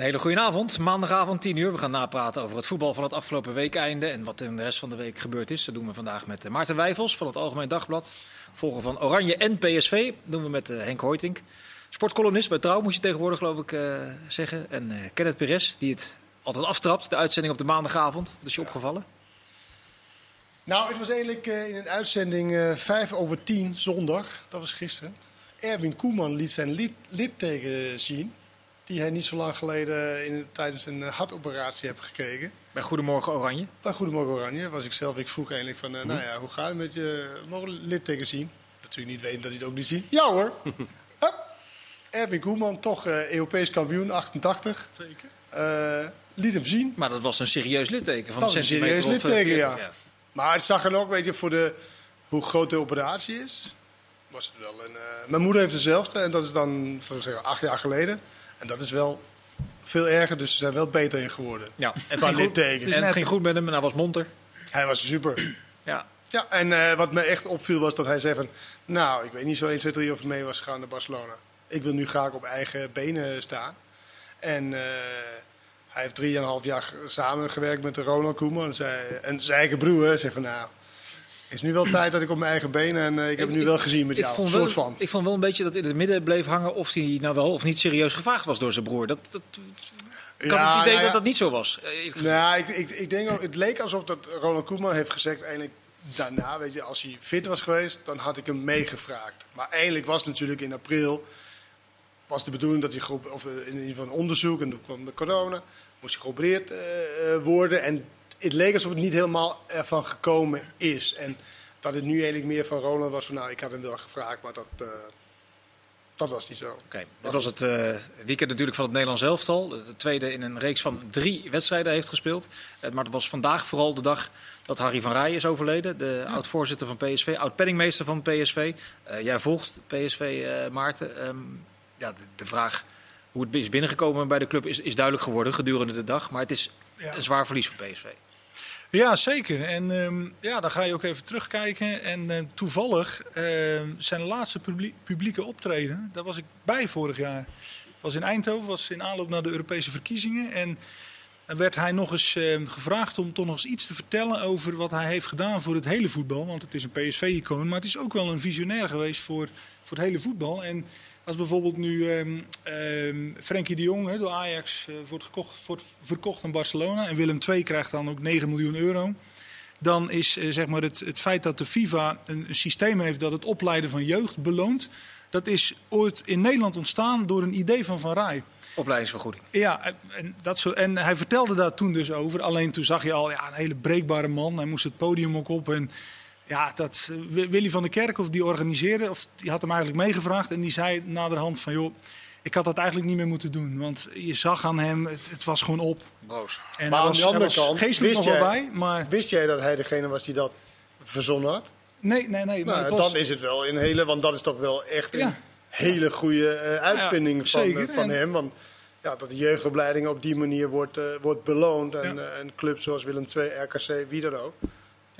Een hele goede avond. Maandagavond 10 uur. We gaan napraten over het voetbal van het afgelopen weekeinde en wat in de rest van de week gebeurd is. Dat doen we vandaag met eh, Maarten Wijfels van het Algemeen Dagblad. Volgen van Oranje en PSV. Dat doen we met eh, Henk Hoytink. Sportcolumnist bij Trouw moet je tegenwoordig geloof ik uh, zeggen. En uh, Kenneth Perez die het altijd aftrapt. De uitzending op de maandagavond. Dat is je opgevallen? Nou, het was eigenlijk in een uitzending uh, 5 over 10 zondag. Dat was gisteren. Erwin Koeman liet zijn lid, litteken zien. Die hij niet zo lang geleden in, tijdens een hartoperatie heeft gekregen. Bij Goedemorgen Oranje? Bij Goedemorgen Oranje was ik zelf. Ik vroeg eigenlijk van, uh, nou ja, hoe gaat het met je mogen litteken zien? Natuurlijk niet weten dat hij het ook niet ziet. Ja hoor! Erwin Koeman, toch uh, Europees kampioen, 88. Zeker. Uh, liet hem zien. Maar dat was een serieus litteken van dat een een serieus litteken, ja. ja. Maar het zag er ook, weet je, voor de, hoe groot de operatie is, was het wel een... Uh, mijn moeder heeft dezelfde en dat is dan, zeggen, acht jaar geleden. En dat is wel veel erger, dus ze zijn wel beter in geworden. Ja, en het ging, goed, en het ging goed met hem en hij was monter. Hij was super. Ja. Ja, en uh, wat me echt opviel was dat hij zei van... Nou, ik weet niet zo 1, 2, 3 of mee was gegaan naar Barcelona. Ik wil nu graag op eigen benen staan. En uh, hij heeft drieënhalf jaar samengewerkt met de Ronald Koeman. En, zei, en zijn eigen broer zei van nou... Het is nu wel tijd dat ik op mijn eigen benen en uh, ik heb het nu wel gezien met ik jou. Vond soort wel, van. Ik vond wel een beetje dat in het midden bleef hangen of hij nou wel of niet serieus gevraagd was door zijn broer. Dat, dat kan ja, het idee nou ja. dat dat niet zo was. Nou, ik, ik, ik denk ook, het leek alsof dat Ronald Koeman heeft gezegd, eigenlijk daarna, weet je, als hij fit was geweest, dan had ik hem meegevraagd. Maar eigenlijk was het natuurlijk in april, was de bedoeling dat hij, of in ieder geval een onderzoek, en toen kwam de corona, moest hij geopereerd uh, worden. En het leek alsof het niet helemaal ervan gekomen is. En dat het nu eigenlijk meer van Ronald was van, nou, ik had hem wel gevraagd, maar dat... Uh, dat was niet zo. Oké, okay. dat was het uh, weekend natuurlijk van het Nederlands elftal. De tweede in een reeks van drie wedstrijden heeft gespeeld. Uh, maar het was vandaag vooral de dag dat Harry van Rij is overleden. De ja. oud-voorzitter van PSV, oud-penningmeester van PSV. Uh, jij volgt PSV, Maarten. Um, ja, de, de, vraag hoe het is binnengekomen bij de club is, is duidelijk geworden gedurende de dag. Maar het is ja. een zwaar verlies voor PSV. Ja, zeker. En um, ja, dan ga je ook even terugkijken. En uh, toevallig uh, zijn laatste publiek, publieke optreden, daar was ik bij vorig jaar. was in Eindhoven, was in aanloop naar de Europese verkiezingen. En werd hij nog eens uh, gevraagd om toch nog eens iets te vertellen over wat hij heeft gedaan voor het hele voetbal. Want het is een PSV-icoon, maar het is ook wel een visionair geweest voor, voor het hele voetbal. En als bijvoorbeeld nu um, um, Frenkie de Jong he, door Ajax uh, wordt, gekocht, wordt verkocht aan Barcelona en Willem II krijgt dan ook 9 miljoen euro. Dan is uh, zeg maar het, het feit dat de FIFA een, een, systeem heeft dat het opleiden van jeugd beloont. Dat is ooit in Nederland ontstaan door een idee van Van Rij. Opleidingsvergoeding. Ja, en, dat zo, en hij vertelde daar toen dus over. Alleen toen zag je al ja, een hele breekbare man. Hij moest het podium ook op. En ja, dat, Willy van der Kerkhof die organiseerde, of die had hem eigenlijk meegevraagd. En die zei naderhand van, joh, ik had dat eigenlijk niet meer moeten doen. Want je zag aan hem, het, het was gewoon op. Broos. En maar aan de andere kant, geestelijk nog jij, wel bij. Maar... Wist jij dat hij degene was die dat verzonnen had? Nee, nee, nee. Maar nou, was... Dan is het wel een hele, want dat is toch wel echt een ja. hele goede uh, uitvinding ja, van, uh, van en... hem. Want ja, dat de jeugdopleiding op die manier wordt, uh, wordt beloond. En, ja. en clubs zoals Willem II, RKC, wie dan ook.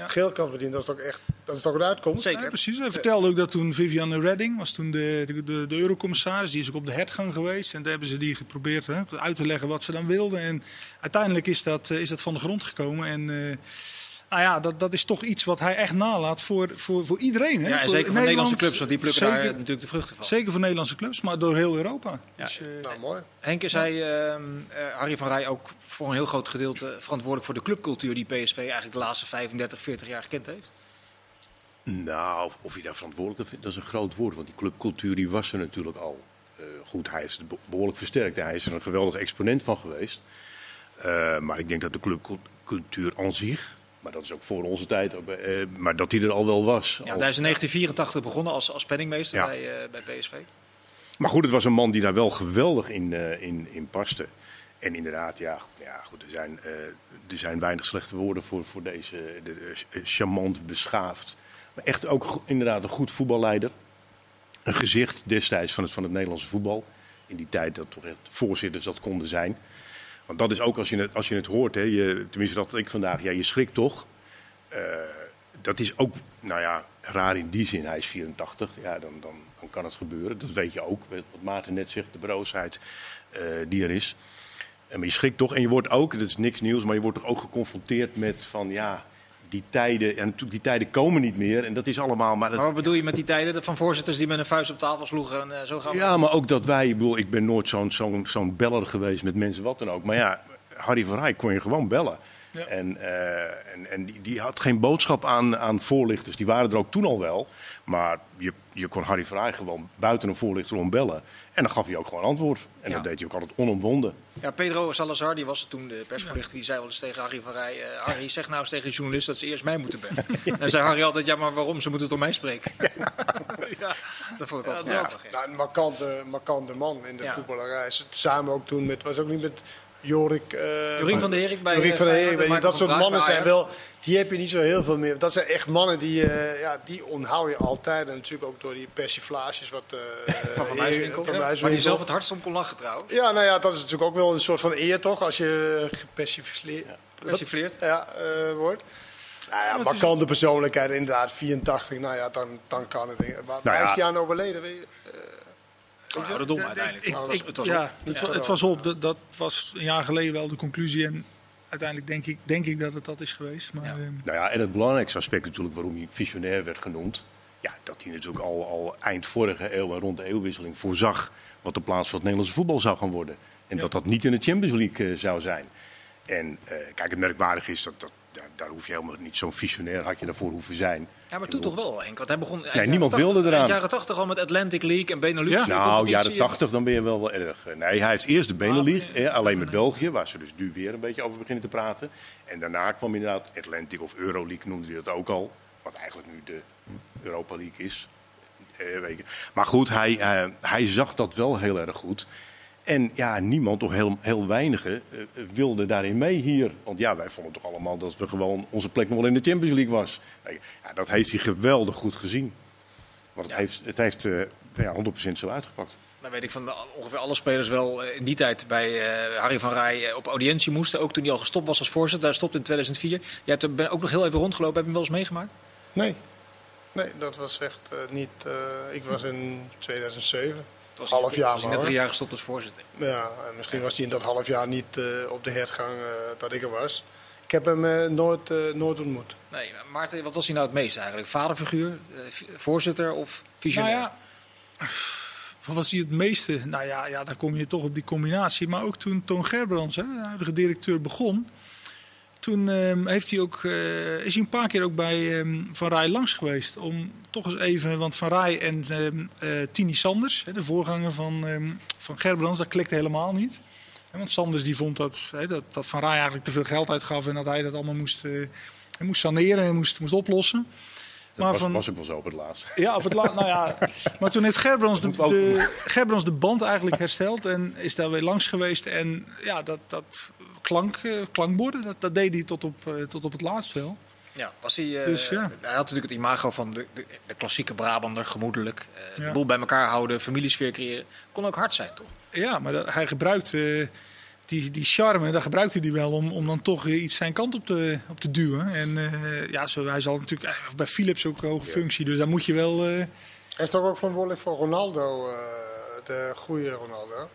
Ja. geld kan verdienen. Dat is toch echt dat is toch een uitkomst? Zeker. Ja, precies. Hij vertelde ook dat toen Viviane Redding was toen de, de, de, de eurocommissaris. Die is ook op de hertgang geweest. En daar hebben ze die geprobeerd hè, uit te leggen wat ze dan wilden. En uiteindelijk is dat, is dat van de grond gekomen. En uh, nou ja, dat, dat is toch iets wat hij echt nalaat voor, voor, voor iedereen. Hè? Ja, en voor zeker voor Nederlandse clubs. Want die plukken zeker, daar natuurlijk de vruchten van. Zeker voor Nederlandse clubs, maar door heel Europa. Ja. Dus, uh, nou, mooi. Henk, is hij, uh, Harry van Rij ook voor een heel groot gedeelte verantwoordelijk voor de clubcultuur die PSV eigenlijk de laatste 35, 40 jaar gekend heeft? Nou, of je daar verantwoordelijk vindt, dat is een groot woord. Want die clubcultuur die was er natuurlijk al. Uh, goed, hij is het behoorlijk versterkt. Hij is er een geweldige exponent van geweest. Uh, maar ik denk dat de clubcultuur aan zich, maar dat is ook voor onze tijd, uh, maar dat die er al wel was. Ja, hij is in 1984 begonnen als, als penningmeester ja. bij, bij PSV. Maar goed, het was een man die daar wel geweldig in, in, in paste. En inderdaad, ja, ja goed, er, zijn, er zijn weinig slechte woorden voor, voor deze de, de, charmant, beschaafd. Maar echt ook inderdaad een goed voetballeider. Een gezicht destijds van het, van het Nederlandse voetbal. In die tijd dat toch echt voorzitters dat konden zijn. Want dat is ook als je het, als je het hoort, hè, je, tenminste dat ik vandaag, ja, je schrikt toch. Uh, dat is ook, nou ja, raar in die zin. Hij is 84, ja, dan, dan, kan het gebeuren. Dat weet je ook, wat Maarten net zegt, de broosheid uh, die er is. En maar je schrikt toch, en je wordt ook, dat is niks nieuws, maar je wordt toch ook geconfronteerd met van ja, die tijden, en die tijden komen niet meer. En dat is allemaal, maar dat, Maar wat bedoel je met die tijden van voorzitters die met een vuist op tafel sloegen en eh, zo gaan? Ja, maar ook dat wij, ik bedoel, ik ben nooit zo'n zo'n zo'n beller geweest met mensen wat dan ook. Maar ja, Harry van Rij kon je gewoon bellen. Ja. En, eh, en, en die, die had geen boodschap aan, aan voorlichters. Die waren er ook toen al wel. Maar je, je kon Harry van Rij gewoon buiten een voorlichter om bellen. En dan gaf hij ook gewoon antwoord. En Ja. dat deed hij ook altijd onomwonden. Ja, Pedro Salazar, die was er toen de persverlichter, die zei wel eens tegen Harry van Rij... eh, Harry, zeg nou eens tegen de journalist dat ze eerst mij moeten bellen. En dan zei Harry altijd, ja, maar waarom? Ze moeten door mij spreken. Ja. Dat vond ik altijd Ja. Nou, een markante, markante man in de Ja. voetballerij. Ze- Samen ook toen met, was ook niet met Jorik... eh, Jorien van der Herik bij, Jorik eh, van Herik, weet je, dat soort mannen zijn wel... Die heb je niet zo heel veel meer. Dat zijn echt mannen die, eh, ja, die onthoud je altijd. En natuurlijk ook door die persiflages wat... eh, Van Muiswinkel. Van Waar die Muiswinkel. zelf het hardst om kon lachen trouwens. Ja, nou ja, dat is natuurlijk ook wel een soort van eer toch, als je gepersifleerd Persifleerd. ja, eh, wordt. Nou ja, maar is- markante persoonlijkheid, inderdaad, 84, nou ja, dan, dan kan het. Waar, waar Nou ja. is die aan overleden? Weet je? Dom uiteindelijk. Ik- het ik- was- het was ja, op. het, Ja. wa- het was op. Dat, dat was een jaar geleden wel de conclusie. En uiteindelijk denk ik, denk ik dat het dat is geweest. Maar, Ja. ehm, Nou ja, en het belangrijkste aspect natuurlijk waarom hij visionair werd genoemd. Ja, dat hij natuurlijk al, al eind vorige eeuw en rond de eeuwwisseling voorzag wat de plaats van het Nederlandse voetbal zou gaan worden. En Ja. dat dat niet in de Champions League eh, zou zijn. En eh, kijk, het merkwaardig is dat, dat daar, hoef je helemaal niet zo'n visionair had je daarvoor hoeven zijn. Ja, maar toen toch wel, Henk. Want hij begon niemand wilde 80 eraan. eind jaren 80 al met Atlantic League en Benelux. Ja. de Nou, jaren 80, dan ben je wel wel erg. eh, Nee, hij heeft eerst de Benelux, Ah, eh, alleen met België, waar ze dus nu weer een beetje over beginnen te praten. En daarna kwam inderdaad Atlantic of Euroleague, noemde hij dat ook al. Wat eigenlijk nu de Europa League is. Eh, weet je. Maar goed, hij, eh, hij zag dat wel heel erg goed. En ja, niemand, of heel, heel weinigen, eh, wilden daarin mee hier. Want ja, wij vonden toch allemaal dat we gewoon onze plek nog wel in de Champions League was. Ja, dat heeft hij geweldig goed gezien. Want het Ja. heeft, het heeft eh, ja, 100% zo uitgepakt. Dan weet ik van ongeveer alle spelers wel eh, in die tijd bij eh, Harry van Rij op audiëntie moesten. Ook toen hij al gestopt was als voorzitter. Hij stopte in 2004. Jij hebt er ben ook nog heel even rondgelopen. Heb je hem wel eens meegemaakt? Nee. Nee, dat was echt eh, niet. eh, ik was in 2007. Was Half jaar was hij net drie jaar gestopt als voorzitter. Ja, en misschien was hij in dat half jaar niet eh, op de hertgang eh, dat ik er was. Ik heb hem eh, nooit, eh, nooit ontmoet. Nee, maar Maarten, wat was hij nou het meest eigenlijk? Vaderfiguur, voorzitter of visionair? Nou ja, wat was hij het meeste? Nou ja, ja, dan kom je toch op die combinatie. Maar ook toen Toon Gerbrands, hè, de huidige directeur, begon. Toen ehm, heeft hij ook, eh, is hij een paar keer ook bij ehm, Van Rij langs geweest. Om toch eens even, want Van Rij en ehm eh, Tini Sanders, hè, de voorganger van, van Gerbrands, dat klikte helemaal niet. Hè, Want Sanders die vond dat, hè, dat, dat Van Rij eigenlijk te veel geld uitgaf en dat hij dat allemaal moest, eh, hij moest saneren en moest, moest oplossen. Dat Maar was, van- was ook wel zo op het laatst. Ja, op het la- nou ja. Maar toen heeft Gerbrands de, de, Gerbrands de band eigenlijk hersteld en is daar weer langs geweest. En ja, dat, dat klank, eh, klankborden, dat, dat deed hij tot op, eh, tot op het laatst wel. Ja, was hij, eh, Dus ja. hij had natuurlijk het imago van de, de, de klassieke Brabander, gemoedelijk. eh, De boel bij elkaar houden, familiesfeer creëren. Kon ook hard zijn, toch? Ja, maar dat, hij gebruikt eh, die, die charme, daar gebruikte hij wel om, om dan toch iets zijn kant op te, op te duwen. En eh, ja, zo, hij zal natuurlijk bij Philips ook een hoge functie, dus daar moet je wel... eh, Hij is toch ook verantwoordelijk voor Ronaldo, eh, de goede Ronaldo?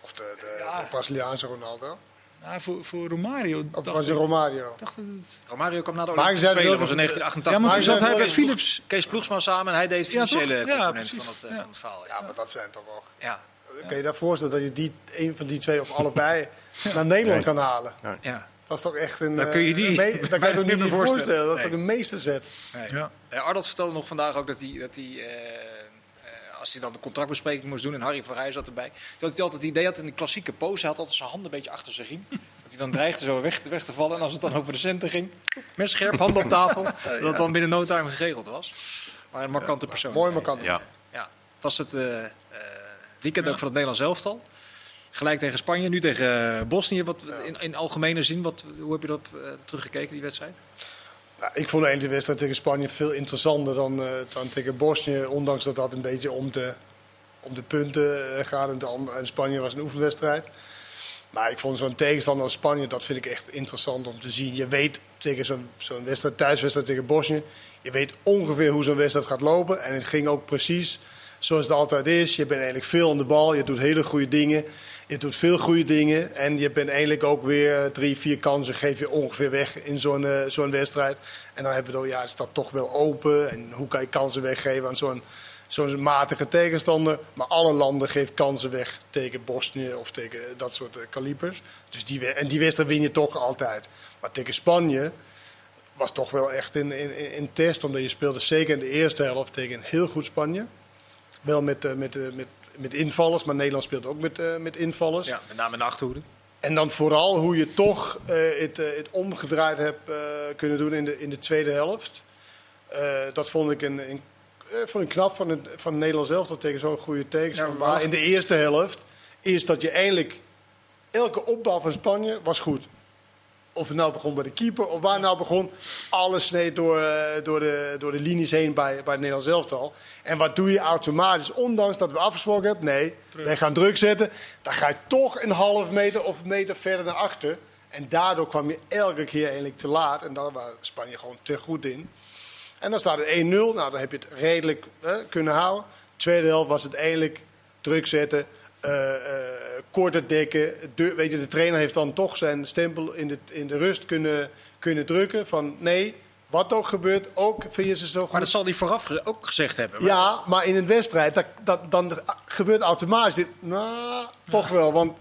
Of de, de, Ja. de Braziliaanse Ronaldo? Nou, voor, voor Romario Of dacht was het ik- Romario? dacht dat het- Romario kwam na de Olympische Spelen, in 1988. Ja, maar toen zat hij bij Philips. Kees Ploegsma samen en hij deed de financiële? Ja, component van het, eh, Ja. van het verhaal. Ja, Ja. maar dat zijn toch ook. Ja. Kun je je voorstellen dat je die, een van die twee of allebei naar Nederland kan halen? Ja. Dat is toch echt een. Dan kun je eh, die een me- dat kan je toch niet niet meer voorstellen? voorstellen. Dat is Nee. toch een meesterzet? Nee. Ja. Eh, Arnold vertelde nog vandaag ook dat hij, dat hij als hij dan de contractbespreking moest doen en Harry van Rij zat erbij, dat hij altijd het idee had in de klassieke pose, hij had altijd zijn handen een beetje achter zijn riem. Dat hij dan dreigde zo weg, weg te vallen en als het dan over de centen ging, met scherp handen op tafel, dat het dan binnen no time geregeld was. Maar een markante persoon. Mooi markant. Ja. Ja, het was het eh, eh, weekend ook voor het Nederlands elftal. Gelijk tegen Spanje, nu tegen eh, Bosnië. Wat, in, in algemene zin, wat, hoe heb je dat teruggekeken, die wedstrijd? Nou, ik vond de wedstrijd tegen Spanje veel interessanter dan, dan tegen Bosnië. Ondanks dat dat een beetje om de, om de punten eh, gaat. En Spanje was een oefenwedstrijd. Maar ik vond zo'n tegenstander als Spanje, dat vind ik echt interessant om te zien. Je weet tegen zo'n zo'n wedstrijd, thuiswedstrijd tegen Bosnië, je weet ongeveer hoe zo'n wedstrijd gaat lopen. En het ging ook precies zoals het altijd is. Je bent eigenlijk veel aan de bal, je doet hele goede dingen. Je doet veel goede dingen en je bent eigenlijk ook weer drie, vier kansen geef je ongeveer weg in zo'n eh, zo'n wedstrijd. En dan hebben we al, ja, het staat toch wel open. En hoe kan je kansen weggeven aan zo'n zo'n matige tegenstander? Maar alle landen geven kansen weg tegen Bosnië of tegen dat soort kalibers. Dus die, en die wedstrijd win je toch altijd. Maar tegen Spanje was toch wel echt een, een, een test, omdat je speelde zeker in de eerste helft tegen heel goed Spanje. Wel met, eh, met, eh, met, met invallers, maar Nederland speelt ook met, eh, met invallers. Ja, met name in de achterhoede. En dan vooral hoe je toch eh, het, eh, het omgedraaid hebt eh, kunnen doen in de, in de tweede helft. Eh, dat vond ik, een, een, eh, vond ik knap van het, van Nederland zelf, dat tegen zo'n goede tegenstander. Ja, maar in de eerste helft is dat je eindelijk... Elke opbouw van Spanje was goed. Of het nou begon bij de keeper of waar nou begon. Alles sneed door, eh, door, de, door de linies heen bij, bij het Nederlands elftal. En wat doe je automatisch? Ondanks dat we afgesproken hebben, nee, wij gaan druk zetten. Dan ga je toch een half meter of een meter verder naar achter. En daardoor kwam je elke keer eigenlijk te laat. En daar was Spanje gewoon te goed in. En dan staat het 1-0. Nou, dan heb je het redelijk eh, kunnen houden. Tweede helft was het eindelijk druk zetten. Eh eh, korter dekken. De, weet je, de trainer heeft dan toch zijn stempel in de, in de rust kunnen, kunnen drukken. Van nee, wat ook gebeurt, ook vind je ze zo goed. Maar dat zal hij vooraf ook gezegd hebben. Ja, maar in een wedstrijd, dat, dat, dan gebeurt automatisch dit. Nou, toch wel. Want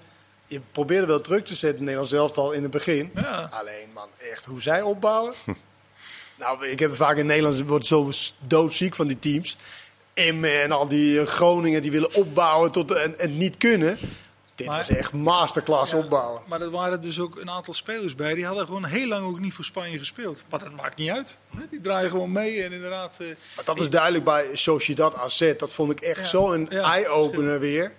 je probeerde wel druk te zetten, Nederland zelf al in het begin. Ja. Alleen, man, echt hoe zij opbouwen. nou, ik heb vaak in Nederland, wordt zo doodziek van die teams. Emmen en al die eh, Groningen die willen opbouwen tot, en, en niet kunnen. Dit Maar- was echt masterclass opbouwen. Maar er waren dus ook een aantal spelers bij. Die hadden gewoon heel lang ook niet voor Spanje gespeeld. Maar dat maakt niet uit. Die draaien gewoon mee. En inderdaad, eh, Maar dat was duidelijk bij Sociedad AZ. Dat vond ik echt Ja. zo'n Ja, eye-opener weer.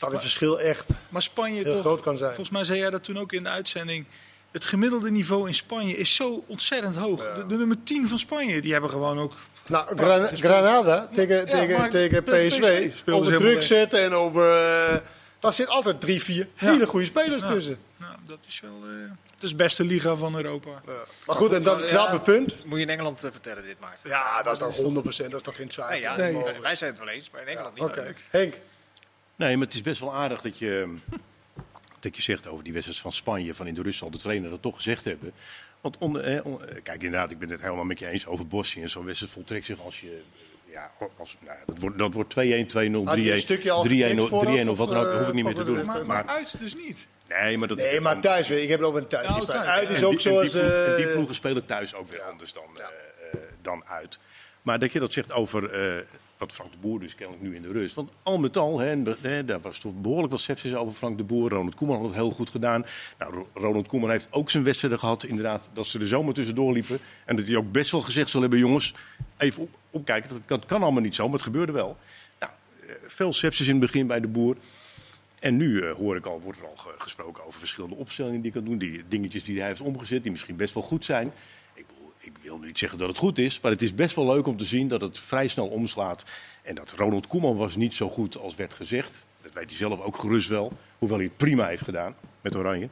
Dat het verschil echt... maar Spanje Heel toch, groot kan zijn. volgens mij zei jij dat toen ook in de uitzending. Het gemiddelde niveau in Spanje is zo ontzettend hoog. De, de nummer 10 van Spanje, die hebben gewoon ook... Nou, Gran- Granada tegen, Ja, tegen, tegen PSV. PSV speelden ze over druk mee. zetten en over... eh daar zit altijd drie, vier hele goede spelers tussen. Nou, dat is wel... eh, het is de beste liga van Europa. Ja. Maar goed, en dat is een Ja. knappe punt. Moet je in Engeland eh, vertellen dit maar. Ja, dat is toch 100% dat is toch geen twijfel. Nee, ja, Nee. mogelijk. Wij zijn het wel eens, maar in Engeland niet. Oké, Henk. Nee, maar het is best wel aardig dat je, dat je zegt over die wedstrijd van Spanje. Van in de rust zal de trainer dat toch gezegd hebben. Want on, eh, on- eh, kijk, inderdaad, ik ben het helemaal met je eens over Bosnië. En zo'n wedstrijd voltrekt zich als je. eh, Ja, als, nou, ja, dat wordt, dat wordt 2-1, 2-0, 3-1, 3-1, Had je een stukje al geknikt 3-1, vooraf, of wat dan ook. hoef ik niet meer eh, te doen. Maar, maar uit dus niet. Nee, maar dat Nee, maar thuis weer. Ik heb het over een. Ja, thuis. Uit is En ook die- en zoals... die, ploeg- en die eh, ploegen spelen thuis ook weer anders dan, eh, eh, dan uit. Maar dat je dat zegt over eh, wat Frank de Boer dus kennelijk nu in de rust. Want al met al, hè, daar was toch behoorlijk wat sepsis over Frank de Boer. Ronald Koeman had het heel goed gedaan. Nou, Ro- Ronald Koeman heeft ook zijn wedstrijden gehad, inderdaad, dat ze er zomaar tussendoor liepen. En dat hij ook best wel gezegd zal hebben, jongens, even op, opkijken. Dat, kan allemaal niet zo, maar het gebeurde wel. Nou, eh, veel sepsis in het begin bij de Boer. En nu eh, hoor ik al, wordt er al ge- gesproken over verschillende opstellingen die hij kan doen. Die dingetjes die hij heeft omgezet, die misschien best wel goed zijn. Ik, wil niet zeggen dat het goed is, maar het is best wel leuk om te zien dat het vrij snel omslaat. En dat Ronald Koeman was niet zo goed als werd gezegd. Dat weet hij zelf ook gerust wel. Hoewel hij het prima heeft gedaan met Oranje.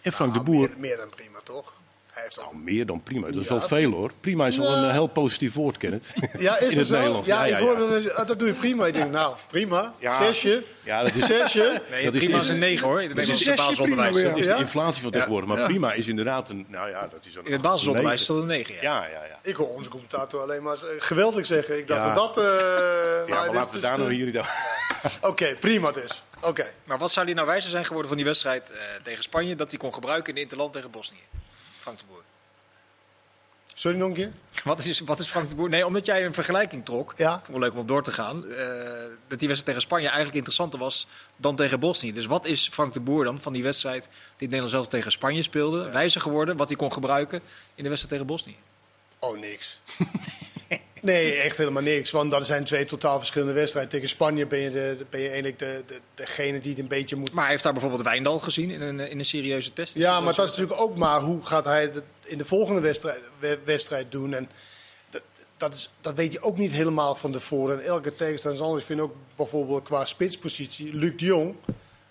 En Frank de ah, Boer, Meer, meer dan prima, toch? Hij heeft al... nou, meer dan prima. Dat is Ja. wel veel hoor. Prima is al een eh, heel positief woord, Kenneth. Ja, is In dat het zo? Nederlands. Ja, Ja, ja, ik hoorde dat, dat doe je prima. Ik denk, nou, prima. Ja. Zesje. Ja, dat is, Zesje. Nee, Dat is prima is een 9 hoor. In het Nederlandse zesje basisonderwijs. prima dat is de inflatie van tegenwoordig. Maar prima is inderdaad een... Nou ja, dat is een In het basisonderwijs is negen. dat een 9. Ja. Ja, ja, ja. Ik hoor onze commentator alleen maar eh, geweldig zeggen. Ik dacht Ja. dat dat... eh, Ja, nou, maar laten we is, daar nog niet over. Oké, prima dus. Oké. Maar wat zou die nou wijzer zijn geworden van die wedstrijd eh, tegen Spanje dat hij kon gebruiken in de Interland tegen Bosnië? Frank de Boer. Sorry nog een keer? Wat is, wat is Frank de Boer? Nee, omdat jij een vergelijking trok. Ja. Vond ik leuk om op door te gaan. eh, dat die wedstrijd tegen Spanje eigenlijk interessanter was dan tegen Bosnië. Dus wat is Frank de Boer dan van die wedstrijd die het Nederland zelfs tegen Spanje speelde? Wijzer geworden, wat hij kon gebruiken in de wedstrijd tegen Bosnië? Oh, niks. nee, echt helemaal niks. Want dat zijn twee totaal verschillende wedstrijden. Tegen Spanje ben je, de, ben je eigenlijk de, de, degene die het een beetje moet... Maar hij heeft daar bijvoorbeeld Wijndal gezien in een, in een serieuze test. Ja, maar dat is natuurlijk ook maar hoe gaat hij het in de volgende wedstrijd, we- wedstrijd doen. En dat, dat, is, dat weet je ook niet helemaal van tevoren. En elke tegenstander is anders. Ik vind ook bijvoorbeeld qua spitspositie, Luc de Jong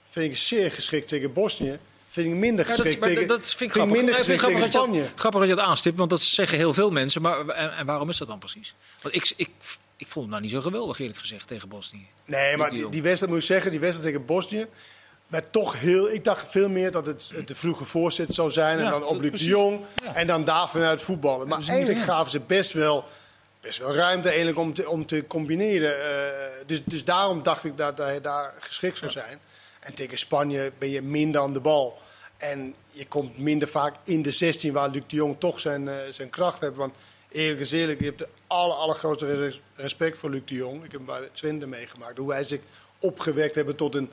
vind ik zeer geschikt tegen Bosnië. Vind ik minder Ja, dat, geschikt maar tegen, dat vind ik vind minder Ik vind geschikt grappig, dat Spanje. je, grappig dat je het aanstipt, want dat zeggen heel veel mensen. Maar en, en waarom is dat dan precies? Want ik, ik, ik vond het nou niet zo geweldig, eerlijk gezegd, tegen Bosnië. Nee, maar die, die wedstrijd moet ik zeggen, die wedstrijd tegen Bosnië. met toch heel, ik dacht veel meer dat het de vroege voorzet zou zijn. en Ja, dan op dat- Luc de. Jong. Ja. En dan daar vanuit voetballen. Maar eigenlijk gaven ze best wel, best wel ruimte eigenlijk om, te, om te combineren. Eh, dus, dus daarom dacht ik dat hij daar geschikt zou zijn. En tegen Spanje ben je minder aan de bal. En je komt minder vaak in de 16 waar Luc de Jong toch zijn, eh, zijn kracht heeft. Want eerlijk is eerlijk, je hebt de aller, allergrootste res- respect voor Luc de Jong. Ik heb hem bij Twente meegemaakt. Hoe hij zich opgewekt hebben tot een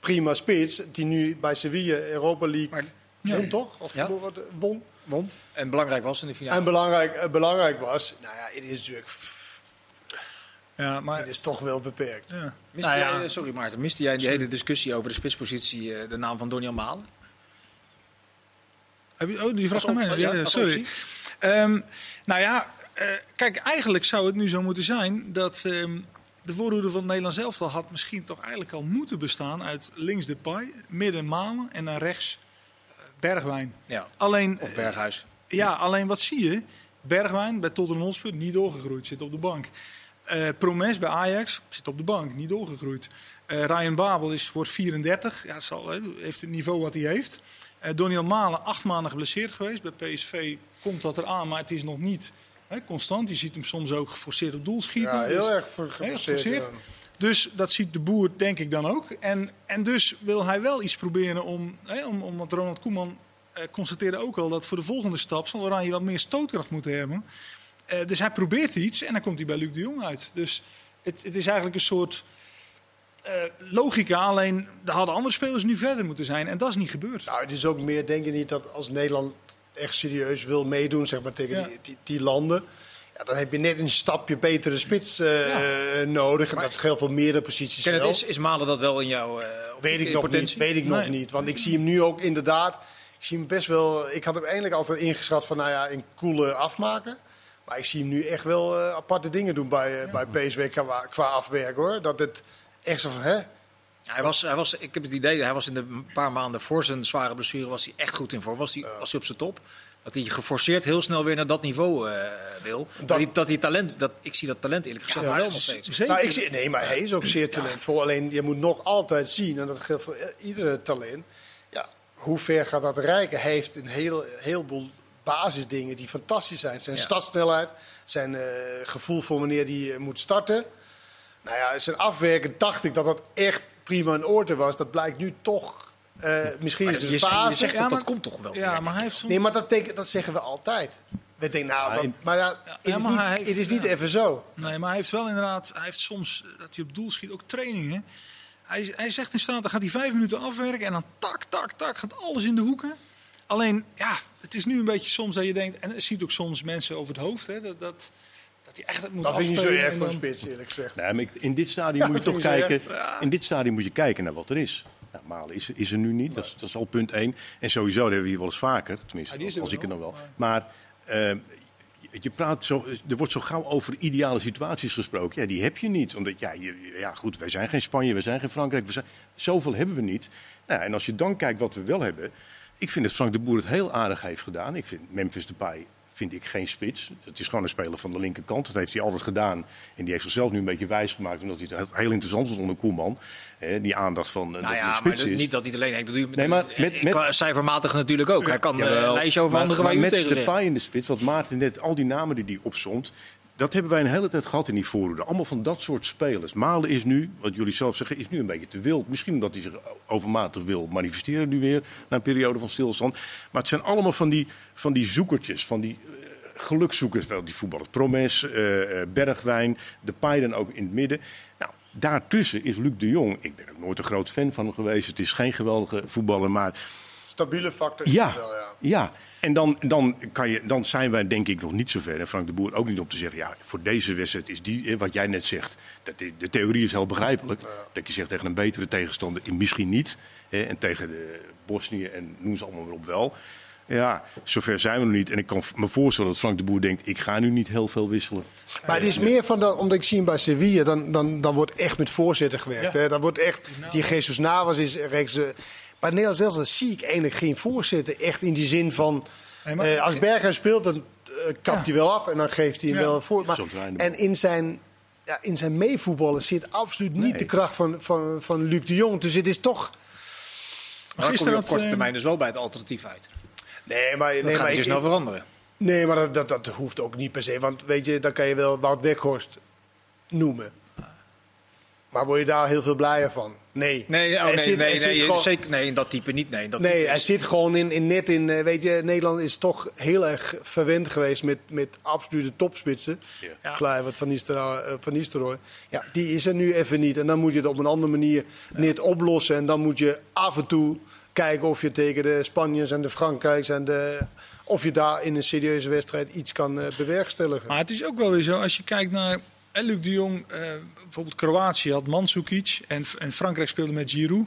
prima spits. Die nu bij Sevilla Europa League Maar won toch? Of Ja. won. En belangrijk was in de finale. En belangrijk, eh, belangrijk was, nou ja, het is natuurlijk Ja, maar het is toch wel beperkt. ja. Nou jij, ja. sorry Maarten, miste jij in die hele discussie over de spitspositie eh, de naam van Donny Malen? Heb je, oh, die vraag naar Als mij. op- Ja, ja, als sorry. Ehm, nou ja, eh, kijk, eigenlijk zou het nu zo moeten zijn dat ehm, de voorhoede van het Nederlands elftal had misschien toch eigenlijk al moeten bestaan uit links de Pai, midden Malen en dan rechts eh, Bergwijn. Ja. Alleen, Of Berghuis. ja, alleen wat zie je? Bergwijn bij Tottenham Hotspur niet doorgegroeid, zit op de bank. Eh Promes bij Ajax zit op de bank, niet doorgegroeid. Eh, Ryan Babel is, wordt 34, ja, zal, heeft het niveau wat hij heeft. Eh Doniel Malen, acht maanden geblesseerd geweest. Bij PSV komt dat eraan, maar het is nog niet hè, constant. Je ziet hem soms ook geforceerd op doel schieten. Ja, Dus- heel erg Heel geforceerd. dus dat ziet de boer denk ik dan ook. En, en dus wil hij wel iets proberen om, hè, om, om want Ronald Koeman eh, constateerde ook al dat voor de volgende stap zal Oranje wat meer stootkracht moeten hebben. Eh, dus hij probeert iets en dan komt hij bij Luc de Jong uit. Dus het, het is eigenlijk een soort eh, logica, alleen er hadden andere spelers nu verder moeten zijn en dat is niet gebeurd. Nou, het is ook meer, denk je niet, dat als Nederland echt serieus wil meedoen zeg maar, tegen Ja. die, die, die landen. Ja, dan heb je net een stapje betere spits eh, Ja. nodig. En Maar- dat geldt voor meerdere posities Kenneth, wel. is, is Malen dat wel in jouw eh, op- Weet ik nog niet. Weet ik nog Nee. niet. Want ik zie hem nu ook inderdaad. Ik zie hem best wel. Ik had hem eigenlijk altijd ingeschat van nou ja, een coole afmaken. Maar ik zie hem nu echt wel eh, aparte dingen doen bij, eh, bij PSW qua, qua afwerk hoor. Dat het echt zo van hè. Hij was, hij was, ik heb het idee, hij was in de paar maanden voor zijn zware blessure was hij echt goed in vorm. Was hij, was hij op zijn top. Dat hij geforceerd heel snel weer naar dat niveau eh, wil. Dat, hij, dat hij talent, dat, ik zie dat talent eerlijk gezegd Ja, wel nog steeds. Nou, ik zie, nee, maar hij is ook zeer talentvol. Alleen je moet nog altijd zien, en dat geldt voor iedere talent. Ja, hoe ver gaat dat reiken? Hij heeft een heel, heleboel basisdingen die fantastisch zijn. Zijn Ja. startsnelheid, zijn eh, gevoel voor wanneer hij eh, moet starten. Nou ja, zijn afwerken dacht ik dat dat echt prima in orde was. Dat blijkt nu toch. eh, misschien Maar is het een fase. zegt Ja, dat, dat maar- komt toch wel. ja, weer. maar hij heeft. Nee, maar dat, denk, dat zeggen we altijd. We denken, nou, dat- maar ja, Ja, het, is maar niet, heeft- het is niet ja. even zo. Nee, maar hij heeft wel inderdaad, hij heeft soms dat hij op doel schiet, ook trainingen. Hij, hij zegt in staat, dan gaat hij vijf minuten afwerken en dan tak, tak, tak, gaat alles in de hoeken. Alleen, ja, het is nu een beetje soms dat je denkt, en je ziet ook soms mensen over het hoofd, hè, dat, dat, dat hij echt het moet Dat vind niet zo erg voor dan- spits, eerlijk gezegd. Nee, maar ik- in dit stadium Ja, moet je toch kijken. In dit stadium moet je kijken naar wat er is. Nou, Malen is, is er nu niet, dat is, dat is al punt één. En sowieso, dat hebben we hier wel eens vaker, tenminste, Ja, die als ik er wel, nog wel. Maar eh, je praat zo, er wordt zo gauw over ideale situaties gesproken. Ja, die heb je niet. Omdat, ja, je, ja goed, wij zijn geen Spanje, wij zijn geen Frankrijk. We zijn, zoveel hebben we niet. Nou, en als je dan kijkt wat we wel hebben. Ik vind dat Frank de Boer het heel aardig heeft gedaan. Ik vind Memphis Depay vind ik geen spits. Het is gewoon een speler van de linkerkant. Dat heeft hij altijd gedaan. En die heeft zichzelf nu een beetje wijs gemaakt. Omdat hij het heel interessant was onder Koeman. Hè, die aandacht van eh, Nou dat ja, maar spits dat- is. niet dat hij het alleen. Dat Nee, maar met- eh, met- cijfermatig natuurlijk ook. Hij kan eh, een lijstje maar- overhandigen maar waar je tegen de zegt. paai in de spits, wat Maarten net, al die namen die hij opzomt, dat hebben wij een hele tijd gehad in die voorhoede. Allemaal van dat soort spelers. Malen is nu, wat jullie zelf zeggen, is nu een beetje te wild. Misschien omdat hij zich overmatig wil manifesteren nu weer, na een periode van stilstand. Maar het zijn allemaal van die, van die zoekertjes, van die eh, gelukzoekers, wel die voetballers. Promes, eh, Bergwijn, de paai dan ook in het midden. Nou, daartussen is Luc de Jong, ik ben ook nooit een groot fan van hem geweest. Het is geen geweldige voetballer, maar Stabiele factor is ja, wel, ja. ja. En dan, dan, kan je, dan zijn wij denk ik nog niet zo ver. En Frank de Boer ook niet om te zeggen, ja, voor deze wedstrijd is die, eh, wat jij net zegt. Dat de, de theorie is heel begrijpelijk. Dat je zegt tegen een betere tegenstander, eh, misschien niet. Hè, en tegen de Bosnië en noem ze allemaal weer op wel. Ja, zover zijn we nog niet. En ik kan me voorstellen dat Frank de Boer denkt, ik ga nu niet heel veel wisselen. Maar het is meer van, dat, omdat ik zie hem bij Sevilla, dan, dan, dan wordt echt met voorzitter gewerkt. Ja. Hè? Dan wordt echt, die Jesus Navas is rechts. Bij Nederland zelf dan zie ik eigenlijk geen voorzitter. Echt in die zin van, maar- eh, als Berghuis speelt, dan eh, kapt hij wel af en dan geeft hij hem Ja. wel voor. Maar, en in zijn, ja, in zijn meevoetballen zit absoluut niet Nee. de kracht van, van, van Luc de Jong. Dus het is toch... Maar dan kom je Gisteren op korte eh, termijn dus wel bij het alternatief uit. Nee, maar, Dat nee, gaat maar ik, snel ik- veranderen. nee, maar dat, dat, dat hoeft ook niet per se. Want weet je, dan kan je wel Wout Weghorst noemen. Maar word je daar heel veel blijer van? Nee. Nee, oh, nee, zit- nee, nee, gewoon- zeker, nee, dat type niet. Nee, dat Nee, type hij is- zit gewoon in, in net in. eh, Weet je, Nederland is toch heel erg verwend geweest met, met absolute topspitsen. Ja. Van Nistelrooy, eh, Van Nistelrooy. Ja, die is er nu even niet. En dan moet je het op een andere manier net oplossen. En dan moet je af en toe kijken of je tegen de Spaniërs en de Frankrijks en de. Of je daar in een serieuze wedstrijd iets kan eh, bewerkstelligen. Maar het is ook wel weer zo, als je kijkt naar eh, Luc de Jong, eh, bijvoorbeeld Kroatië had Mandzukic en, en Frankrijk speelde met Giroud.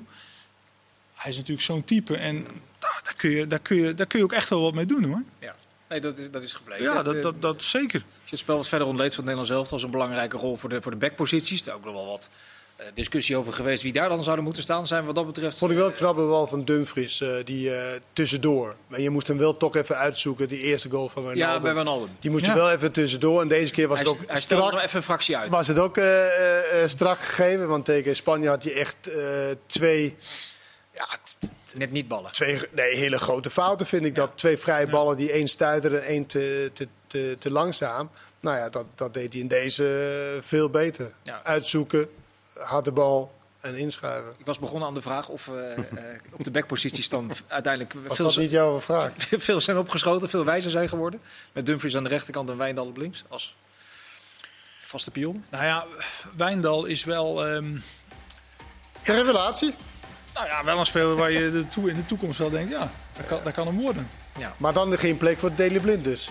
Hij is natuurlijk zo'n type en nou, daar, kun je, daar, kun je, daar kun je ook echt wel wat mee doen hoor. Ja, nee, dat is, dat is gebleken. Ja, dat, dat, dat zeker. Als je het spel wat verder ontleedt van het Nederlands elftal als een belangrijke rol voor de, voor de backposities. Is ook nog wel wat discussie over geweest wie daar dan zouden moeten staan. Zijn wat dat betreft. Vond ik wel knap wel van Dumfries, eh, die eh, tussendoor. Maar je moest hem wel toch even uitzoeken, die eerste goal van Wijnaldum. Ja, bij Wijnaldum. Die moest Ja. je wel even tussendoor. En deze keer was Hij, het ook hij stelde strak. nog even een fractie uit. Was het ook eh, eh, eh, strak gegeven. Want tegen Spanje had hij echt eh, twee, ja, Net niet ballen. twee nee, hele grote fouten, vind ik. Dat twee vrije ballen die één stuiterde en één te, te, te, te langzaam. Nou ja, dat, dat deed hij in deze eh, veel beter. Ja. Uitzoeken, harde bal en inschrijven. Ik was begonnen aan de vraag of eh, eh, op de backposities dan uiteindelijk Was veel, dat niet jouw vraag? veel zijn opgeschoten, veel wijzer zijn geworden. Met Dumfries aan de rechterkant en Wijndal op links als vaste pion. Nou ja, Wijndal is wel, ehm, De revelatie. nou ja, wel een speler waar je de in de toekomst wel denkt, ja, dat kan, dat kan hem worden. Maar dan geen plek voor Daily Blind dus.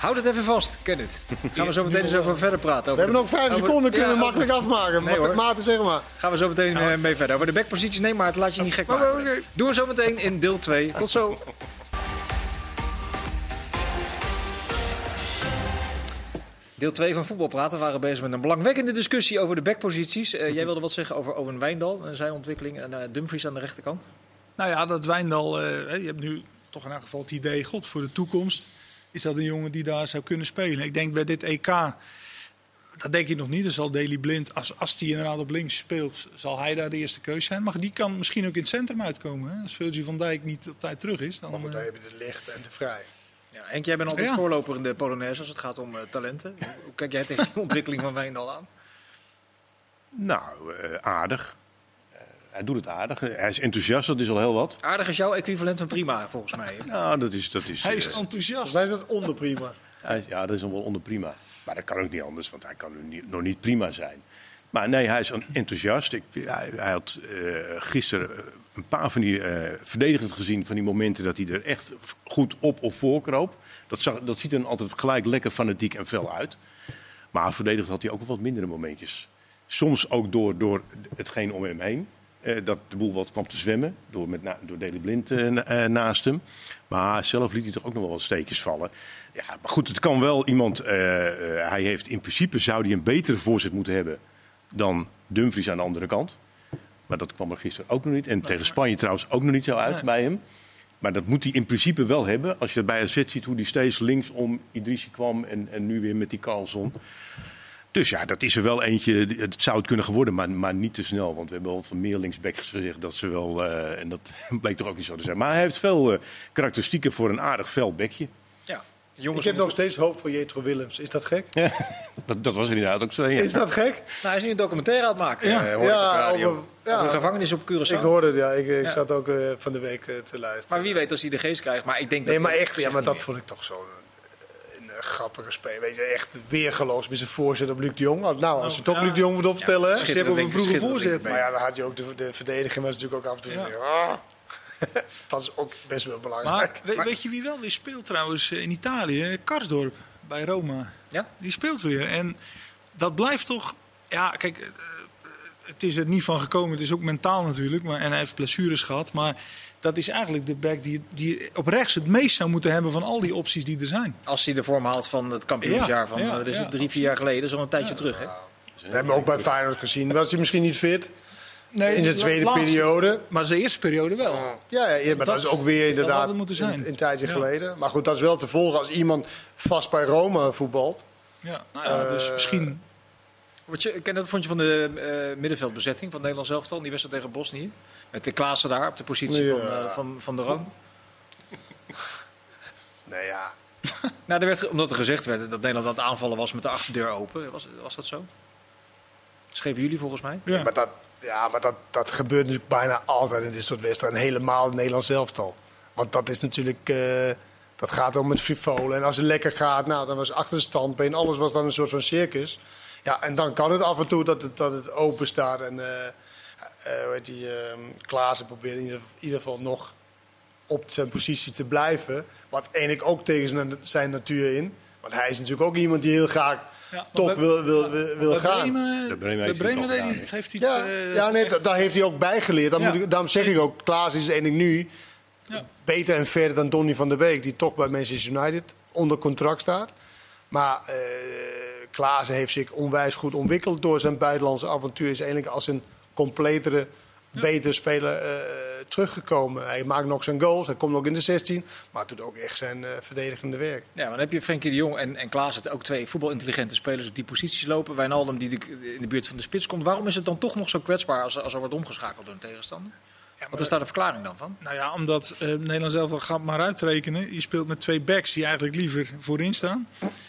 Houd het even vast, Kenneth. Gaan we zo meteen eens over verder praten. We Over hebben nog vijf over- seconden, kunnen we ja, makkelijk afmaken. Nee, hoor. Maarten, zeg maar. Gaan we zo meteen eh, mee verder. Over de backposities, nee, maar het laat je niet gek maken. oké. Doen we zo meteen in deel 2. Tot zo. Deel 2 van Voetbalpraten We waren bezig met een belangwekkende discussie over de backposities. Eh, jij wilde wat zeggen over Owen Wijndal en zijn ontwikkeling en eh, Dumfries aan de rechterkant. Nou ja, dat Wijndal, eh, je hebt nu toch in elk geval het idee, god, voor de toekomst is dat een jongen die daar zou kunnen spelen. Ik denk bij dit EK, dat denk ik nog niet, dan zal Daley Blind, als, als die inderdaad op links speelt, zal hij daar de eerste keus zijn. Maar die kan misschien ook in het centrum uitkomen. Hè? Als Virgil van Dijk niet op tijd terug is, dan... Maar goed, eh, dan heb je de licht en de vrij. Ja, Henk, jij bent altijd Ja. voorloper in de Polonaise als het gaat om eh, talenten. Hoe kijk jij tegen de ontwikkeling van Wijndal aan? Nou, eh, aardig. Hij doet het aardig. Hij is enthousiast, dat is al heel wat. Aardig is jouw equivalent van prima, volgens mij. Nou, dat is... Dat is hij is eh, enthousiast. Dat onderprima. Hij is- ja, dat is nog wel onder prima. Maar dat kan ook niet anders, want hij kan nu niet- nog niet prima zijn. Maar nee, hij is enthousiast. Ik, hij, hij had eh, gisteren eh, een paar van die eh verdedigend gezien van die momenten dat hij er echt goed op of voor kroop. Dat, zag, dat ziet er altijd gelijk lekker fanatiek en fel uit. Maar verdedigd had hij ook wel wat mindere momentjes. Soms ook door, door hetgeen om hem heen. Eh, dat de boel wat kwam te zwemmen. Door, met door Daley Blind eh, eh, naast hem. Maar zelf liet hij toch ook nog wel wat steekjes vallen. Ja, maar goed, het kan wel iemand. hij heeft in principe zou hij een betere voorzet moeten hebben dan Dumfries aan de andere kant. Maar dat kwam er gisteren ook nog niet. En tegen Spanje trouwens ook nog niet zo uit Nee. bij hem. Maar dat moet hij in principe wel hebben. Als je dat bij AZ ziet, hoe hij steeds links om Idrissi kwam en, en nu weer met die Carlson. Dus ja, dat is er wel eentje. Het zou het kunnen geworden, maar, maar niet te snel. Want we hebben al van meer linksbacks gezegd dat ze wel... eh, en dat bleek toch ook niet zo te zijn. Maar hij heeft veel eh, karakteristieken voor een aardig fel bekje. Ja, Ik jongens, heb nog steeds hoop voor Jetro Willems. Is dat gek? Dat, dat was inderdaad ook zo. Ja. Is dat gek? Nou, hij is nu een documentaire aan het maken. Ja. eh, hoorde ik op Ja, radio. over- ja. Over gevangenis op Curaçao. Ik hoorde het, ja. Ik, ik Ja. zat ook eh, van de week te luisteren. Maar wie weet als hij de geest krijgt. Maar ik denk Nee, dat maar echt, ja, maar dat vond ik toch zo grappige speel. Weet je, echt weergeloos met zijn voorzet op Luc de Jong. Nou, als je toch ja. Luc de Jong moet opstellen, Ja? Ze hebben een vroege voorzet. Maar ja, dan had je ook de, de verdediging was natuurlijk ook af en toe. Ja. weer, ah. dat is ook best wel belangrijk. Maar, we- weet je wie wel weer speelt trouwens eh, in Italië? Karsdorp bij Roma. Ja? Die speelt weer. En dat blijft toch. Ja, kijk, eh, eh, het is er niet van gekomen. Het is ook mentaal natuurlijk. Maar, en hij heeft blessures gehad. Maar dat is eigenlijk de back die, die op rechts het meest zou moeten hebben van al die opties die er zijn. Als hij de vorm haalt van het kampioensjaar Ja, van ja, eh, dat is ja, het drie, vier jaar geleden. Al een tijdje terug. Hè? Dat hebben we ook bij Feyenoord gezien. Was hij misschien niet fit Nee, in zijn tweede laatste- periode? Maar zijn eerste periode wel. Ja, ja, maar dat, Dat- is ook weer inderdaad. Een, een tijdje Ja. geleden. Maar goed, dat is wel te volgen als iemand vast bij Roma voetbalt. Ja, nou ja, dus Eh, misschien. Wat, je, Ken, wat vond je van de eh, middenveldbezetting van Nederland zelf al? Die wedstrijd tegen Bosnië. Met de Klaassen daar op de positie Ja. van, eh, van, van de Roon. Nee, ja. Nou, er werd, omdat er gezegd werd dat Nederland aan het aanvallen was met de achterdeur open. Was, was dat zo? Schreven jullie volgens mij? Ja. Maar, dat, ja, maar dat, dat gebeurt natuurlijk bijna altijd in dit soort wedstrijden. En helemaal in Nederland zelf al. Want dat is natuurlijk... eh, dat gaat om het frivolen. En als het lekker gaat, nou, dan was achter de standbeen. Alles was dan een soort van circus. Ja, en dan kan het af en toe dat het, dat het open staat. En eh eh, hoe heet die, eh, Klaassen probeert in ieder, in ieder geval nog op zijn positie te blijven. Wat eigenlijk ook tegen zijn, zijn natuur in. Want hij is natuurlijk ook iemand die heel graag Ja, top bij- wil, wil, wil, wil Bij gaan. Bremen, Bij Bremen heeft hij Bremen hij gedaan, het- heeft hij Ja, eh, ja nee, da- daar heeft hij ook bijgeleerd. Dan Ja. moet ik, daarom zeg ik ook, Klaas is eigenlijk nu Ja. beter en verder dan Donny van der Beek, die toch bij Manchester United onder contract staat. Maar eh Klaas heeft zich onwijs goed ontwikkeld door zijn buitenlandse avontuur. Is eigenlijk als een completere, betere speler eh, teruggekomen. Hij maakt nog zijn goals, hij komt nog in de 16, maar doet ook echt zijn eh, verdedigende werk. Ja, maar dan heb je Frenkie de Jong en, en Klaas, het ook twee voetbalintelligente spelers op die posities lopen. Wijnaldum die de- in de buurt van de spits komt. Waarom is het dan toch nog zo kwetsbaar als, als er wordt omgeschakeld door een tegenstander? Wat is daar de verklaring dan van? Nou ja, omdat eh Nederland zelf al gaat maar uitrekenen. Je speelt met twee backs die eigenlijk liever voorin staan.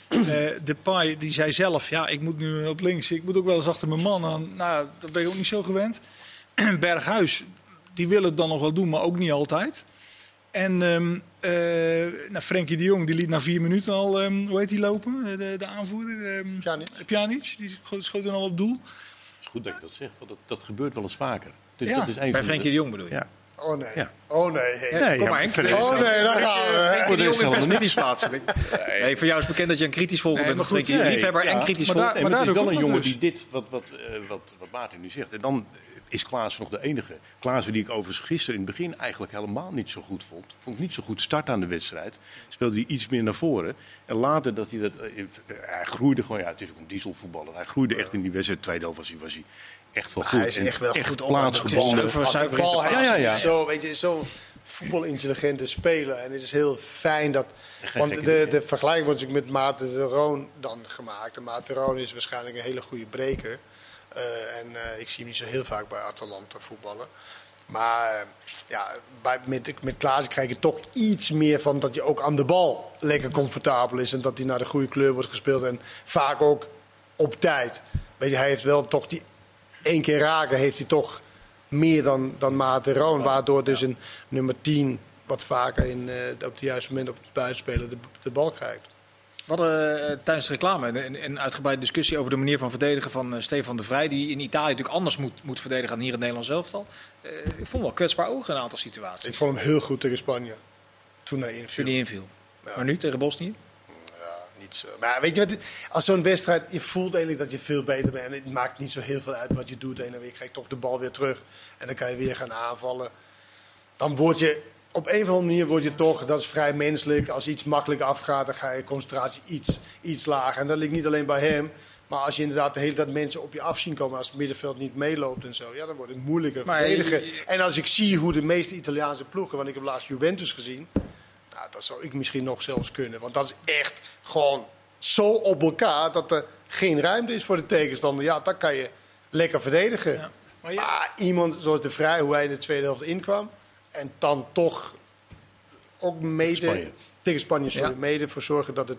Eh de Pai die zei zelf, ja, ik moet nu op links. Ik moet ook wel eens achter mijn man aan. Nou, dat ben je ook niet zo gewend. Berghuis, die wil het dan nog wel doen, maar ook niet altijd. En ehm eh nou, Frenkie de Jong, die liet na vier minuten al, ehm, hoe heet die lopen? De, de aanvoerder? ehm Pjanic. Pjanic, die scho- schoot dan al op doel. Het is goed dat je dat zegt, want dat, dat gebeurt wel eens vaker. Dus Ja. dat is een Bij van de- Frenkie de Jong bedoel je? Ja. Oh nee, Ja. oh nee. hey. Nee, kom ja, maar, Henk. Oh nee, daar gaan we. Frenkie de in helemaal perspectief plaatsen. Nee, voor jou is bekend dat je een kritisch volger Nee, bent maar van goed, Frenkie. Nee, Liefhebber ja. en kritisch Maar volger. daar- maar het is wel een jongen die dit, wat, wat, eh, wat, wat Maarten nu zegt. En dan is Klaas nog de enige. Klaas die ik overigens gisteren in het begin eigenlijk helemaal niet zo goed vond. Vond ik niet zo goed start aan de wedstrijd. Speelde hij iets meer naar voren. En later dat hij dat... eh, hij groeide gewoon... Ja, het is ook een dieselvoetballer. Hij groeide echt in die wedstrijd. Tweede helft was hij, was hij echt wel goed. Hij is echt wel goed op. plaatsgebonden. Zuiver- zuiver bal, Ja, ja, ja. Zo, weet je, zo'n voetbalintelligente speler. En het is heel fijn dat... Geen Want de, de vergelijking wordt natuurlijk met Maarten de Roon dan gemaakt. En Maarten de Roon is waarschijnlijk een hele goede breker. Eh, en eh, ik zie hem niet zo heel vaak bij Atalanta voetballen. Maar eh, ja, bij, met, met Klaas krijg je toch iets meer van dat je ook aan de bal lekker comfortabel is. En dat hij naar de goede kleur wordt gespeeld. En vaak ook op tijd. Weet je, hij heeft wel toch die één keer raken, heeft hij toch meer dan, dan Maarten Roon. Waardoor dus een nummer 10 wat vaker in, eh, op het juiste moment op het buitenspeler de, de bal krijgt. We hadden eh, tijdens de reclame een, een uitgebreide discussie over de manier van verdedigen van eh, Stefan de Vrij. Die in Italië natuurlijk anders moet, moet verdedigen dan hier in het Nederlands elftal. Eh ik vond wel kwetsbaar ogen in een aantal situaties. Ik vond hem heel goed tegen Spanje. Toen hij inviel. Toen hij inviel. Ja. Maar nu tegen Bosnië? Niet zo. Maar weet je wat? Als zo'n wedstrijd, je voelt eigenlijk dat je veel beter bent. En het maakt niet zo heel veel uit wat je doet. En dan krijg je toch de bal weer terug. En dan kan je weer gaan aanvallen. Dan word je, op een of andere manier word je toch, dat is vrij menselijk. Als iets makkelijk afgaat, dan ga je concentratie iets, iets lager. En dat ligt niet alleen bij hem. Maar als je inderdaad de hele tijd mensen op je af zien komen, als het middenveld niet meeloopt en zo, ja, dan wordt het moeilijker verdedigen. En als ik zie hoe de meeste Italiaanse ploegen, want ik heb laatst Juventus gezien, nou, dat zou ik misschien nog zelfs kunnen. Want dat is echt gewoon zo op elkaar dat er geen ruimte is voor de tegenstander. Ja, dan kan je lekker verdedigen. Ja. Maar iemand zoals De Vrij, hoe hij in de tweede helft inkwam. En dan toch ook mede Spanje. tegen Spanje sorry, Ja. mede voor zorgen dat het,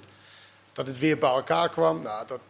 dat het weer bij elkaar kwam. Nou, dat,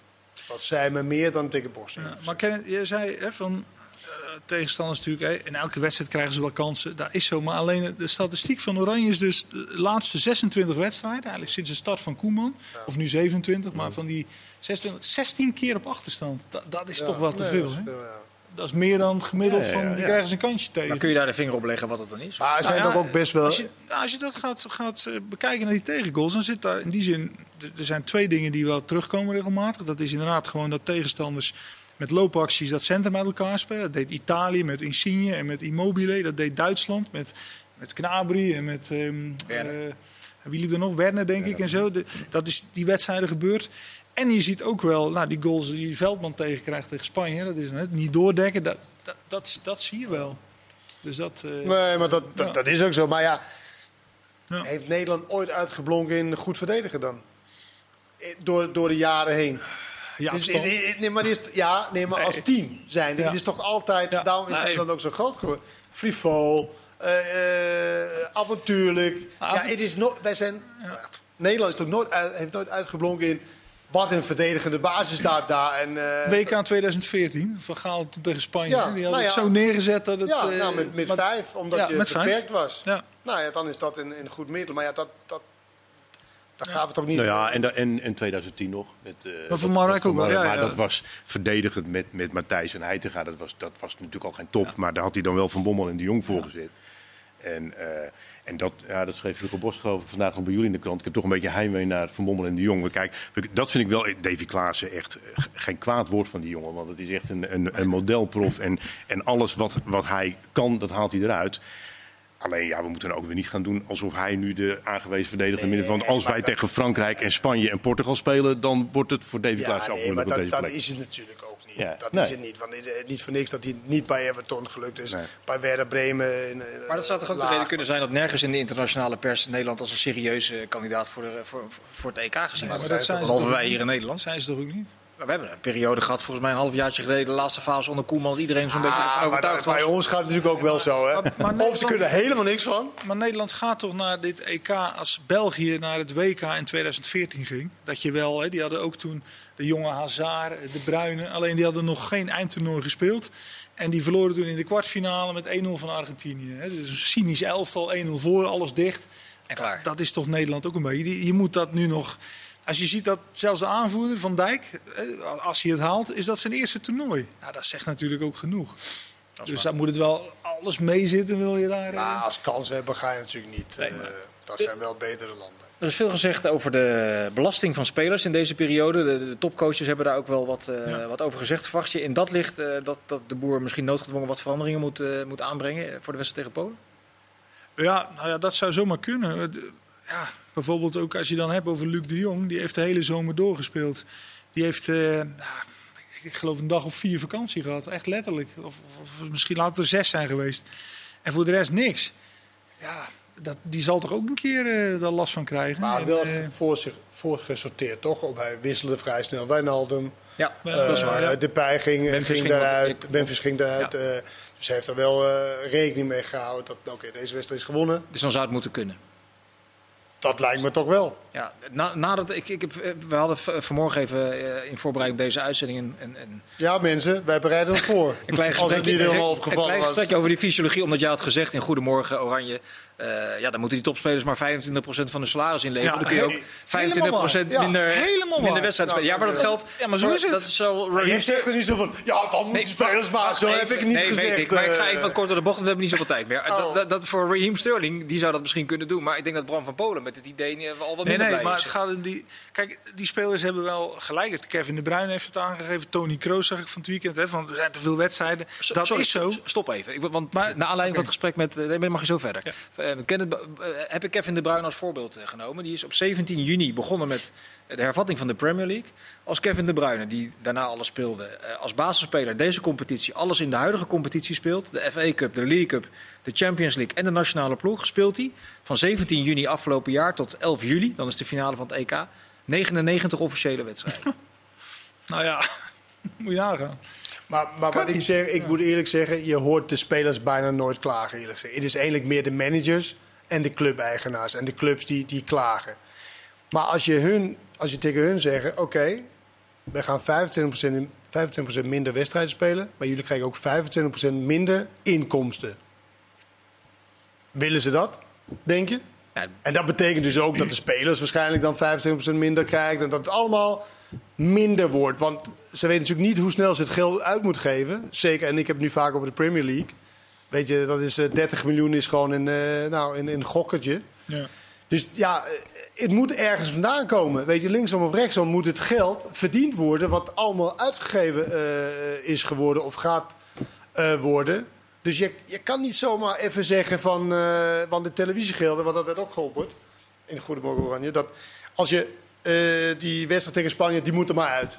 dat zei me meer dan tegen Bosnië. Ja, maar Kenneth, je zei hè, van eh, tegenstanders natuurlijk, hè, in elke wedstrijd krijgen ze wel kansen. Dat is zo. Maar alleen de statistiek van Oranje is dus de laatste 26 wedstrijden, eigenlijk sinds de start van Koeman, of nu 27, maar van die 26, 16 keer op achterstand. Dat, dat is Ja, toch wel te nee, veel. dat is hè? veel, ja. Dat is meer dan gemiddeld Ja, ja, van, ja. die krijgen ze een kansje tegen. Maar kun je daar de vinger op leggen wat het dan is? Maar er zijn Nou ja, ook best wel... Als je, nou, als je dat gaat, gaat eh, bekijken naar die tegengoals, dan zit daar in die zin. Er zijn twee dingen die wel terugkomen regelmatig. Dat is inderdaad gewoon dat tegenstanders met loopacties dat centrum met elkaar spelen. Dat deed Italië met Insigne en met Immobile. Dat deed Duitsland met, met Knabry en met. ehm eh, wie liep er nog? Werner, denk ik. En zo. De- dat is die wedstrijden gebeurd. En je ziet ook wel, nou, die goals die Veldman tegenkrijgt tegen Spanje, dat is net niet doordekken. Dat, dat, dat, dat zie je wel. Dus dat. eh, Nee, maar dat, dat, Ja. dat is ook zo. Maar ja, Ja. heeft Nederland ooit uitgeblonken in goed verdedigen dan? Eh, Door, door de jaren heen. Dus, eh, nee, maar, is, ja, nee, maar als team zijn. Ja. Het is toch altijd, Ja. daarom is het dan ook zo groot geworden. Frivol, eh, eh, avontuurlijk. Ah, ja, het is no wij zijn, Nederland is toch nooit, heeft nooit uitgeblonken in wat een verdedigende basis staat daar. En, eh, WK 2014, Van Gaal tegen Spanje. Ja, die hadden nou het ja. zo neergezet dat het... ja, eh, nou, met, met maar- vijf, omdat ja, je vijf. beperkt was. Ja. Nou ja, dan is dat een, een goed middel. Maar ja, dat, dat, dat gaan we toch niet... Nou ja, en, en, en 2010 nog. Met, eh, voor Marwijk dat- ook wel, ja, Maar ja. dat was verdedigend met, met Matthijs en Heitinga. Dat was, dat was natuurlijk al geen top. Maar daar had hij dan wel Van Bommel en de Jong voor gezet. En, eh, en dat, ja, dat schreef Hugo Bos geloof ik vandaag nog bij jullie in de krant. Ik heb toch een beetje heimwee naar Van Bommel en de Jong. Maar Kijk, dat vind ik wel, Davy Klaassen, echt eh, geen kwaad woord van die jongen. Want het is echt een, een, een modelprof. En, en alles wat, wat hij kan, dat haalt hij eruit. Alleen ja, we moeten ook weer niet gaan doen alsof hij nu de aangewezen verdediger Nee, is. Want als wij dat- tegen Frankrijk en Spanje en Portugal spelen, dan wordt het voor Davy Ja, Klaassen ook nee, maar moeilijk op dat, dat is het natuurlijk ook niet. Ja, Dat nee. is het niet. Want, eh, niet voor niks dat hij niet bij Everton gelukt is. Nee. Bij Werder Bremen. in, eh, Maar dat zou toch ook de reden kunnen zijn dat nergens in de internationale pers Nederland als een serieuze kandidaat voor, de, voor, voor het EK gezien maar wordt. dat zijn ze Behalve wij hier in Nederland. Zijn ze toch ook niet? Maar we hebben een periode gehad, volgens mij een halfjaartje geleden, de laatste fase onder Koeman, dat iedereen zo'n Ah, beetje maar overtuigd dat- bij was. ons gaat het natuurlijk ook wel zo. Hè? Maar- maar of ze kunnen er helemaal niks van. Maar Nederland gaat toch naar dit EK als België naar het WK in 2014 ging. Dat je wel, hè, die hadden ook toen de jonge Hazard, de Bruyne. Alleen die hadden nog geen eindtoernooi gespeeld. En die verloren toen in de kwartfinale met 1-0 van Argentinië. Hè. Dus een cynisch elftal, 1-0 voor, alles dicht. En klaar. Dat is toch Nederland ook een beetje. Je moet dat nu nog. Als je ziet dat zelfs de aanvoerder van Dijk, eh, als hij het haalt, is dat zijn eerste toernooi. Nou, dat zegt natuurlijk ook genoeg. Dus daar moet het wel alles mee zitten, wil je daar. eh, Maar als kans hebben ga je natuurlijk niet. Nee, eh, maar- dat zijn wel betere landen. Er is veel gezegd over de belasting van spelers in deze periode. De, de topcoaches hebben daar ook wel wat, eh, Ja. wat over gezegd. Verwacht je in dat licht eh, dat, dat de boer misschien noodgedwongen wat veranderingen moet, moet aanbrengen voor de wedstrijd tegen Polen? Ja, nou ja, dat zou zomaar kunnen. Ja, bijvoorbeeld ook als je dan hebt over Luc de Jong. Die heeft de hele zomer doorgespeeld. Die heeft, eh, nou, ik geloof, een dag of vier vakantie gehad. Echt letterlijk. Of, of misschien laten het er zes zijn geweest. En voor de rest niks. Ja, dat, die zal toch ook een keer eh daar last van krijgen. Maar En, wel eh, voor zich voorgesorteerd toch? Op, hij wisselde vrij snel. Wijnaldum. Ja, Ja, dat is waar, ja. Ging, Memphis ging ging wel- daaruit. Memphis ging daaruit. eh, dus hij heeft er wel eh, rekening mee gehouden. Dat oké, deze wedstrijd is gewonnen. dus dan zou het moeten kunnen. Dat lijkt me toch wel. Ja, na, nadat ik, ik heb, eh, we hadden v- vanmorgen even eh, in voorbereiding op deze uitzending een, een, een, Ja, mensen, wij bereiden ons voor. een klein Als het niet helemaal een opgevallen klein was. gesprekje over die fysiologie, omdat jij had gezegd in Goedemorgen Oranje, eh, ja, dan moeten die topspelers maar 25% van hun salaris inleveren. Ja, dan kun je ook he- 25% helemaal waar. minder, Ja, helemaal minder waar. wedstrijden spelen. Ja, maar dat geldt. ja, maar zo is het. Dat is zo. Maar jij zegt er niet zo van, ja, dan moeten spelers maar. Zo Nee, heb ik het niet nee, gezegd. Ik, maar ik ga eh. even wat kort door de bocht, we hebben niet zoveel tijd meer. Oh. Dat, dat, dat voor Raheem Sterling, die zou dat misschien kunnen doen. Maar ik denk dat Bram van Polen met het idee eh, al wat minder nee, maar het gaat in die. Kijk, die spelers hebben wel gelijk. Het Kevin de Bruyne heeft het aangegeven. Tony Kroos zag ik van het weekend. Hè, van, er zijn te veel wedstrijden. So- dat sorry, is zo. Stop even. Ik, want Maar- naar aanleiding van het gesprek met... eh, Nee, maar mag je zo verder. Ja. Eh, Kenneth, eh, heb ik Kevin de Bruyne als voorbeeld genomen. Die is op 17 juni begonnen met de hervatting van de Premier League. Als Kevin de Bruyne, die daarna alles speelde, als basisspeler deze competitie, alles in de huidige competitie speelt. De FA Cup, de League Cup, de Champions League en de nationale ploeg. Speelt hij van 17 juni afgelopen jaar tot 11 juli. Dan is de finale van het EK. 99 officiële wedstrijden. Nou ja, moet je nagaan. Maar, maar wat ik zeg, ik moet eerlijk zeggen, je hoort de spelers bijna nooit klagen. Eerlijk gezegd. Het is eigenlijk meer de managers en de clubeigenaars en de clubs die, die klagen. Maar als je, hun, als je tegen hun zegt, oké, we gaan 25%, in- 25% minder wedstrijden spelen, maar jullie krijgen ook 25% minder inkomsten. Willen ze dat, denk je? Ja, En dat betekent dus ook dat de spelers waarschijnlijk dan 25% minder krijgen. En dat het allemaal minder wordt. Want ze weten natuurlijk niet hoe snel ze het geld uit moeten geven. Zeker, en ik heb het nu vaak over de Premier League. Weet je, dat is eh, 30 miljoen is gewoon een, eh, nou, een, een gokkertje. Ja. Dus ja, eh, het moet ergens vandaan komen. Weet je, linksom of rechtsom moet het geld verdiend worden... wat allemaal uitgegeven eh, is geworden of gaat eh, worden. Dus je, je kan niet zomaar even zeggen van... want de televisiegelden, want dat werd ook geopperd... in Goedemorgen Oranje... dat als je eh, die wedstrijd tegen Spanje, die moet er maar uit.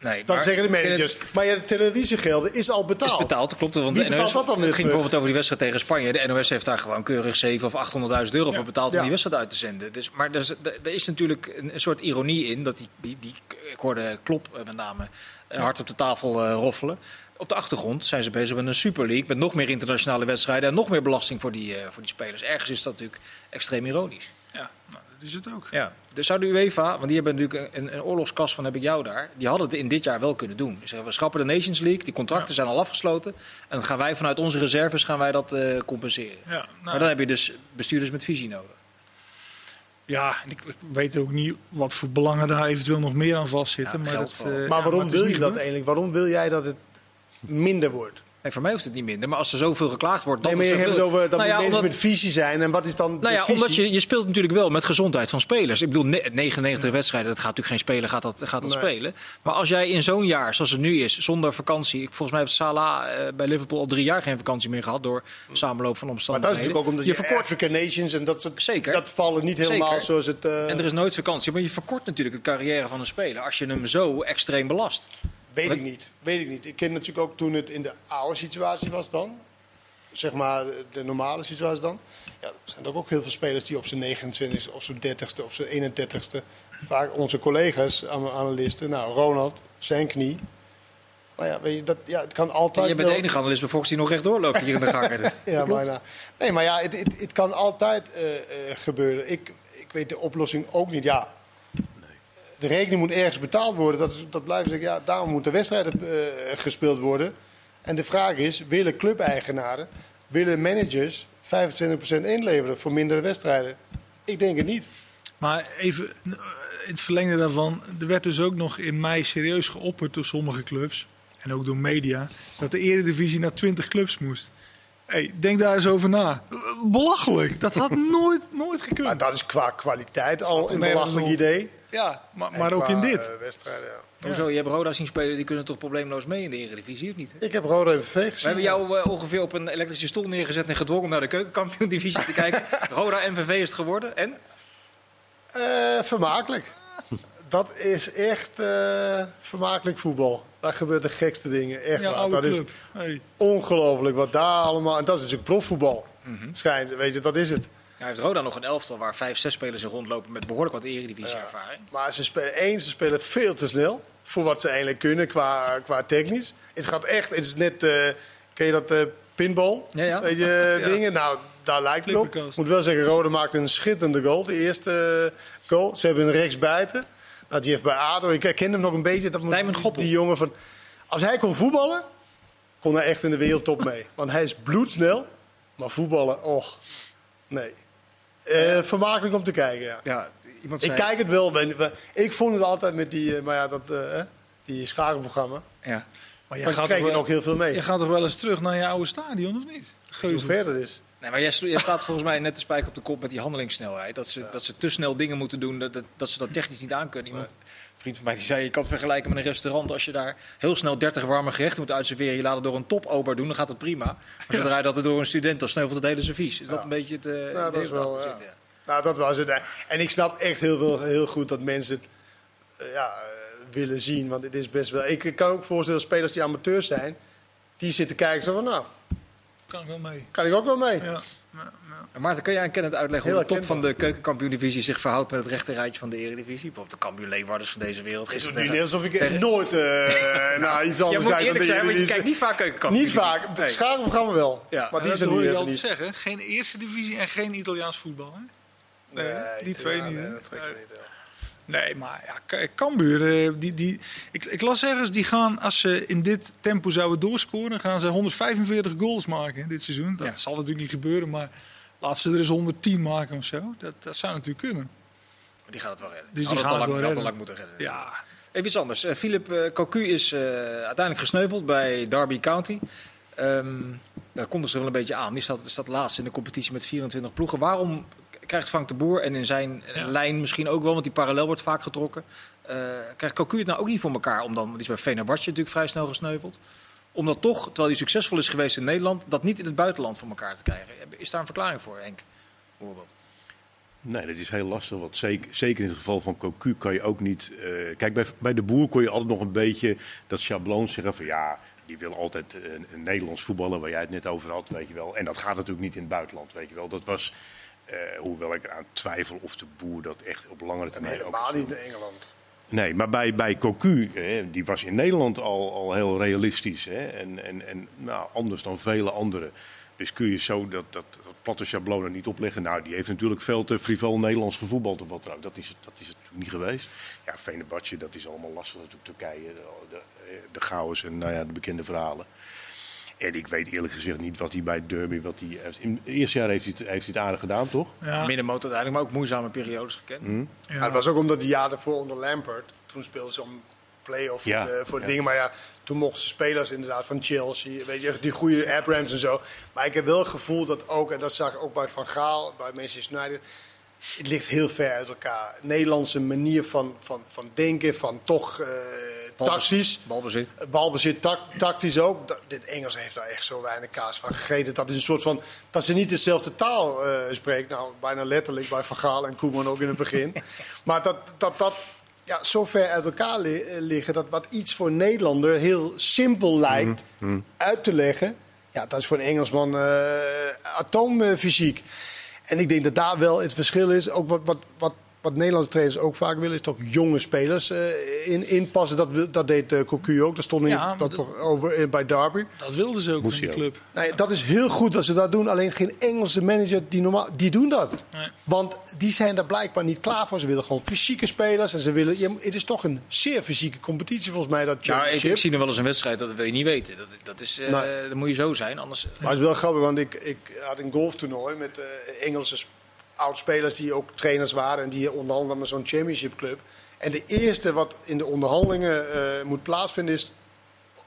Nee, Dat maar zeggen de het- managers. Maar ja, de televisiegelden is al betaald. is betaald, dat klopt. Want Wie de NOS, dat dan weer het ging terug? bijvoorbeeld over die wedstrijd tegen Spanje. De NOS heeft daar gewoon keurig 7 of 800.000 euro voor betaald om die wedstrijd uit te zenden. Dus, maar er is, er is natuurlijk een, een soort ironie in. Dat die, die, die, ik hoorde Klop eh, met name hard op de tafel roffelen. Op de achtergrond zijn ze bezig met een Super League. Met nog meer internationale wedstrijden en nog meer belasting voor die, eh, voor die spelers. Ergens is dat natuurlijk extreem ironisch. Ja, nou, dat is het ook. Ja, dus zou de UEFA, want die hebben natuurlijk een, een oorlogskas van heb ik jou daar. Die hadden het in dit jaar wel kunnen doen. Dus zeggen, we schrappen de Nations League, die contracten zijn al afgesloten. En dan gaan wij vanuit onze reserves gaan wij dat eh, compenseren. Ja, nou, Maar dan heb je dus bestuurders met visie nodig. ja en ik, weet ook niet wat voor belangen daar eventueel nog meer aan vastzitten. Ja, maar dat, eh, Maar waarom wil je dat eigenlijk? Waarom wil jij dat het minder wordt? Nee, voor mij hoeft het niet minder. Maar als er zoveel geklaagd wordt... Dan Nee, maar je hebt het over dat Nou ja, mensen omdat- met visie zijn. En wat is dan Nou ja, visie? omdat je, je speelt natuurlijk wel met gezondheid van spelers. Ik bedoel, ne- 99 wedstrijden, dat gaat natuurlijk geen speler gaat dat, gaat dat Nee. spelen. Maar als jij in zo'n jaar, zoals het nu is, zonder vakantie... Volgens mij heeft Salah eh, bij Liverpool al drie jaar geen vakantie meer gehad... door samenloop van Maar omstandigheden. dat is natuurlijk ook omdat je, verkort African Nations en dat, soort, Zeker. dat vallen niet helemaal Zeker. zoals het... eh, En er is nooit vakantie. Maar je verkort natuurlijk de carrière van een speler als je hem zo extreem belast. Weet ik niet. Weet ik niet. Ik ken natuurlijk ook toen het in de oude situatie was dan. Zeg maar de normale situatie dan. Ja, er zijn ook, ook heel veel spelers die op zijn 29ste, of zijn 30ste, of zijn 31ste. Vaak onze collega's, an- analisten. Nou, Ronald, zijn knie. Maar ja, weet je, dat, ja, het kan altijd je bent de enige analist bij Fox die nog rechtdoor loopt hier in de gang. Ja, bijna. Nee, maar ja, het, het, het kan altijd eh, eh, gebeuren. Ik, ik weet de oplossing ook niet. Ja, de rekening moet ergens betaald worden. Dat, is, dat blijft zeggen. Ja, daarom moeten wedstrijden eh, gespeeld worden. En de vraag is, willen clubeigenaren, willen managers 25% inleveren voor mindere wedstrijden? Ik denk het niet. Maar even eh, in het verlengde daarvan. Er werd dus ook nog in mei serieus geopperd door sommige clubs. En ook door media. Dat de eredivisie naar 20 clubs moest. Hey, denk daar eens over na. Belachelijk. Dat had nooit, nooit gekund. Maar dat is qua kwaliteit al een belachelijk idee. Ja, maar, ook in dit. eh, wedstrijden, ja. Hoezo? Je hebt Roda zien spelen, die kunnen toch probleemloos mee in de Eredivisie, of niet? Ik heb Roda MVV gezien. We hebben jou eh, ongeveer op een elektrische stoel neergezet en gedwongen om naar de keukenkampioen-divisie te kijken. Roda MVV is het geworden. En? Eh, vermakelijk. Dat is echt eh, vermakelijk voetbal. Daar gebeurt de gekste dingen. Echt Ja, waar. Dat is. Hey. ongelooflijk wat daar allemaal... En dat is natuurlijk profvoetbal. Mhm. Schijnt, weet je, dat is het. Nou heeft Roda nog een elftal waar vijf, zes spelers in rondlopen met behoorlijk wat Eredivisie-ervaring. Maar ze spelen één, ze spelen veel te snel. Voor wat ze eigenlijk kunnen qua, qua technisch. Het gaat echt, het is net... eh, ken je dat eh pinball? Ja, ja. Weet je, dingen? Nou, daar lijkt het op. Ik moet wel zeggen, Rode maakte een schitterende goal. De eerste eh, goal. Ze hebben een rechtsbuiten. Nou, die heeft bij ADO, ik herken hem nog een beetje. Dat moet- die jongen van... Als hij kon voetballen, kon hij echt in de wereldtop mee. Want hij is bloedsnel. Maar voetballen, och, nee. Eh, vermakelijk om te kijken, ja. Ja, iemand Ik zei... kijk het wel. we- we- Ik vond het altijd met die, eh, maar ja, dat, eh, die schakelprogramma. Ja. Maar jij Daar gaat, kijk je nog heel veel mee. jij gaat toch wel eens terug naar je oude stadion, of niet? Hoe ver dat is. Nee, maar jij, staat volgens mij net de spijker op de kop met die handelingssnelheid. Dat ze, dat ze te snel dingen moeten doen, dat, dat, dat ze dat technisch niet aankunnen. Iemand, een vriend van mij die zei, je kan het vergelijken met een restaurant. Als je daar heel snel 30 warme gerechten moet uitserveren, je laat het door een topober doen, dan gaat het prima. Maar zodra je dat er door een student, dan sneuvelt het hele servies. Is dat een beetje het eh Nou, dat is wel, ja. zit, ja. Nou, dat was het. En ik snap echt heel, veel, heel goed dat mensen het eh, ja, eh, willen zien. Want het is best wel... Ik kan ook voorstellen, spelers die amateurs zijn, die zitten kijken zo van, nou, Kan ik wel mee. kan ik ook wel mee. Ja. En Maarten, kun jij aan Kenneth uitleggen Heel hoe de top van de keukenkampioen-divisie zich verhoudt met het rechterrijtje van de Eredivisie? Bijvoorbeeld de Cambuur Leeuwarders van deze wereld. Ik doe Gisteren niet alsof ik tegen- nooit eh naar iets Je anders moet kijk dan eerlijk de zijn, want je kijkt niet vaak keukenkampioen. Niet vaak. Nee. Het schakelprogramma wel. Ja. Maar die dat hoor nu je altijd zeggen. Geen eerste divisie en geen Italiaans voetbal. Hè? Nee, die twee ja, niet, Nee, dat trekt me niet. Nee, maar ja, Cambuur, eh, die, die, ik, ik las ergens, die gaan, als ze in dit tempo zouden doorscoren, gaan ze 145 goals maken dit seizoen. Dat Ja. zal natuurlijk niet gebeuren, maar laat ze er eens 110 maken of zo. Dat, dat zou natuurlijk kunnen. Die gaat het wel redden. Dus die gaan het wel redden. lang moeten redden. Ja, Even iets anders. Eh, Philip eh, Cocu is uiteindelijk gesneuveld bij Derby County. Ehm dat komt dus er wel een beetje aan. Die staat, staat laatst in de competitie met 24 ploegen. Waarom krijgt Frank de Boer en in zijn eh, Ja. lijn misschien ook wel, want die parallel wordt vaak getrokken. eh, krijgt Cocu het nou ook niet voor elkaar om dan, want die is bij Fenerbahce natuurlijk vrij snel gesneuveld. Om dat toch, terwijl hij succesvol is geweest in Nederland, dat niet in het buitenland voor elkaar te krijgen. Is daar een verklaring voor, Henk? Bijvoorbeeld. Nee, dat is heel lastig. Want zeker, zeker in het geval van Cocu kan je ook niet. eh, kijk, bij, bij de boer kon je altijd nog een beetje dat schabloon zeggen van ja. Die wil altijd een, een Nederlands voetballen, waar jij het net over had, weet je wel. En dat gaat natuurlijk niet in het buitenland, weet je wel. Dat was, eh, hoewel ik eraan twijfel of de boer dat echt op langere termijn ook Helemaal niet in Engeland. Nee, maar bij, bij Cocu, hè, die was in Nederland al, al heel realistisch. Hè, en en, en nou, anders dan vele anderen. Dus kun je zo dat, dat, dat platte schabloon er niet opleggen. Nou, die heeft natuurlijk veel te frivol Nederlands gevoetbald of wat dan ook. Dat is, het- dat is het natuurlijk niet geweest. Ja, Venebatje, dat is allemaal lastig natuurlijk. Turkije, de, de, de chaos en nou ja, de bekende verhalen. En ik weet eerlijk gezegd niet wat hij bij Derby... Wat hij, heeft- in het eerste jaar heeft hij, het, heeft hij het aardig gedaan, toch? Ja, Middenmoot uiteindelijk, maar ook moeizame periodes gekend. Hm? ja. Maar het was ook omdat die jaar daarvoor onder Lampert. Toen speelden ze om play-off Ja, voor, de, voor de ja. dingen. Maar ja, toen mochten ze spelers inderdaad van Chelsea. Weet je, die goede Abrams en zo. Maar ik heb wel het gevoel dat ook, en dat zag ik ook bij Van Gaal, bij Manchester United. Het ligt heel ver uit elkaar. Nederlandse manier van, van, van denken, van toch eh, tactisch. Balbezit. Balbezit tak, tactisch ook. Dat, dit Engels heeft daar echt zo weinig kaas van gegeten. Dat is een soort van. dat ze niet dezelfde taal eh spreken. Nou, bijna letterlijk bij Van Gaal en Koeman ook in het begin. maar dat dat, dat ja, zo ver uit elkaar li- eh, liggen. dat wat iets voor een Nederlander heel simpel lijkt uit te leggen. Ja, dat is voor een Engelsman eh, atoomfysiek. En ik denk dat daar wel het verschil is. Ook wat, wat, wat, wat Nederlandse trainers ook vaak willen, is toch jonge spelers eh, in, inpassen. Dat, wil- dat deed uh, Cocu ook. Dat stond Ja, dat dat- over bij Derby. Dat wilden ze ook Moest in ook. club. Nee, dat is heel goed dat ze dat doen. Alleen geen Engelse manager die normaal, die doen dat. Nee. Want die zijn daar blijkbaar niet klaar voor. Ze willen gewoon fysieke spelers. En ze willen, je- het is toch een zeer fysieke competitie volgens mij, dat Ja, ik, championship. ik zie nog wel eens een wedstrijd, dat wil je niet weten. Dat, dat is, eh Nee. Dan moet je zo zijn, anders... Maar het is wel grappig, want ik, ik had een golftoernooi met eh, Engelse sp- oud-spelers die ook trainers waren en die onderhandelen met zo'n championship club. En de eerste wat in de onderhandelingen eh, moet plaatsvinden is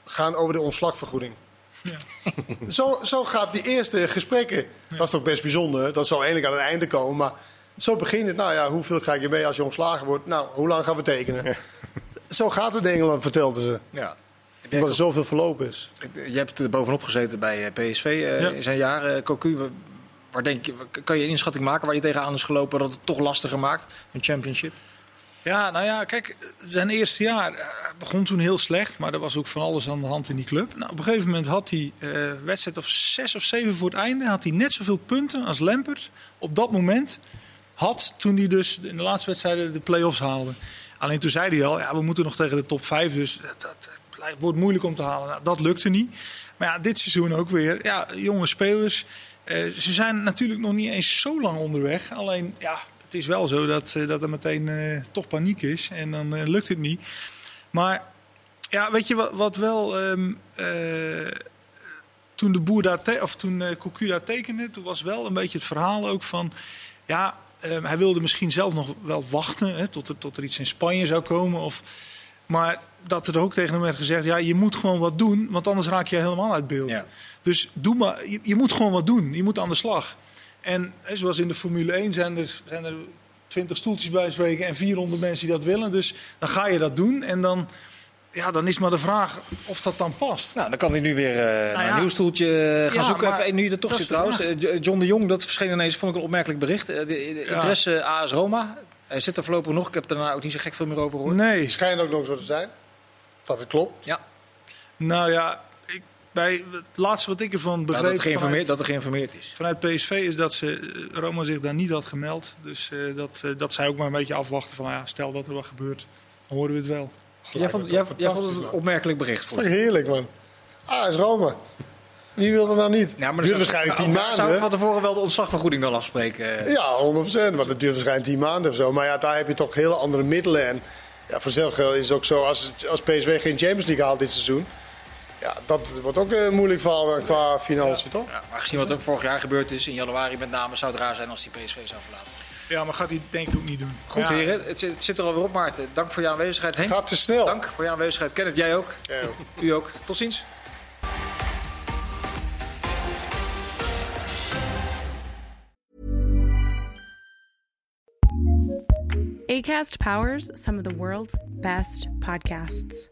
gaan over de ontslagvergoeding. zo, zo gaat die eerste gesprekken. Dat is toch best bijzonder. Dat zal eindelijk aan het einde komen. Maar zo begint het. Nou ja, hoeveel krijg je mee als je ontslagen wordt? Nou, hoe lang gaan we tekenen? Zo gaat het in Engeland, vertelden ze. Ja. Omdat er zoveel verlopen is. Je hebt er bovenop gezeten bij eh, PSV eh, Ja. in zijn jaren. Cocu, waar denk je, kan je een inschatting maken waar je tegenaan is gelopen dat het toch lastiger maakt, een championship? Ja, nou ja, kijk, zijn eerste jaar eh, begon toen heel slecht, maar er was ook van alles aan de hand in die club. Nou, op een gegeven moment had hij eh wedstrijd of zes of zeven voor het einde, had hij net zoveel punten als Lampert op dat moment had toen hij dus in de laatste wedstrijden de play-offs haalde. Alleen toen zei hij al, ja, we moeten nog tegen de top 5, dus dat, blijft- wordt moeilijk om te halen. Nou, dat lukte niet. Maar ja, dit seizoen ook weer. Ja, jonge spelers. Eh, ze zijn natuurlijk nog niet eens zo lang onderweg. Alleen, ja, het is wel zo dat, eh, dat er meteen eh, toch paniek is. En dan lukt het niet. Maar ja, weet je wat, wat wel... ehm, eh, toen de boer daar of toen Cocu daar tekende, toen was wel een beetje het verhaal ook van... Ja, ehm, hij wilde misschien zelf nog wel wachten hè, tot, er, tot er iets in Spanje zou komen. Of, maar dat er ook tegen hem werd gezegd, ja, je moet gewoon wat doen, want anders raak je helemaal uit beeld. Ja. Dus doe maar, je, je moet gewoon wat doen. Je moet aan de slag. En hè, zoals in de Formule 1 zijn er, zijn er 20 stoeltjes bij spreken en 400 mensen die dat willen. Dus dan ga je dat doen en dan, ja, dan is maar de vraag of dat dan past. Nou, dan kan hij nu weer eh, naar ja. een nieuw stoeltje eh, gaan Ja, zoeken. maar Even, nu je er toch zit trouwens. Eh, John de Jong, dat verscheen ineens, vond ik een opmerkelijk bericht. De, de Ja. interesse AS Roma. Hij zit er voorlopig nog. Ik heb er daarna ook niet zo gek veel meer over gehoord. Nee, schijnt ook nog zo te zijn. Dat het klopt. Ja, nou ja, bij het laatste wat ik ervan Nou, begreep dat, er geïnformeerd, vanuit, dat er geïnformeerd is. vanuit PSV is dat ze eh, Roma zich daar niet had gemeld. Dus eh, dat, eh, dat zij ook maar een beetje afwachten van, ja, stel dat er wat gebeurt, dan horen we het wel. Jij vond, jij, jij vond het een opmerkelijk bericht. Dat is toch heerlijk, man. Ah, is Roma. Wie wil er nou niet? Ja, duurt waarschijnlijk tien Zou ik maanden. van tevoren wel de ontslagvergoeding dan afspreken? Ja, 100%. Want het duurt waarschijnlijk tien maanden of zo. Maar ja, daar heb je toch hele andere middelen. En ja, voor is het ook zo, als, als PSV geen Champions League haalt dit seizoen... Ja, dat wordt ook een moeilijk verhaal qua financiën, toch? Ja, maar gezien wat ook vorig jaar gebeurd is, in januari met name, zou het raar zijn als hij PSV zou verlaten. Ja, maar gaat hij denk ik ook niet doen. Goed ja, heren, het, zit- het zit er alweer op Maarten. Dank voor je aanwezigheid Henk. Gaat te snel. Dank voor je aanwezigheid. Kenneth, jij ook. Ja, joh. U ook. Tot ziens. ACAST powers some of the world's best podcasts.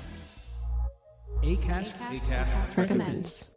ACAST, ACAST, recommends.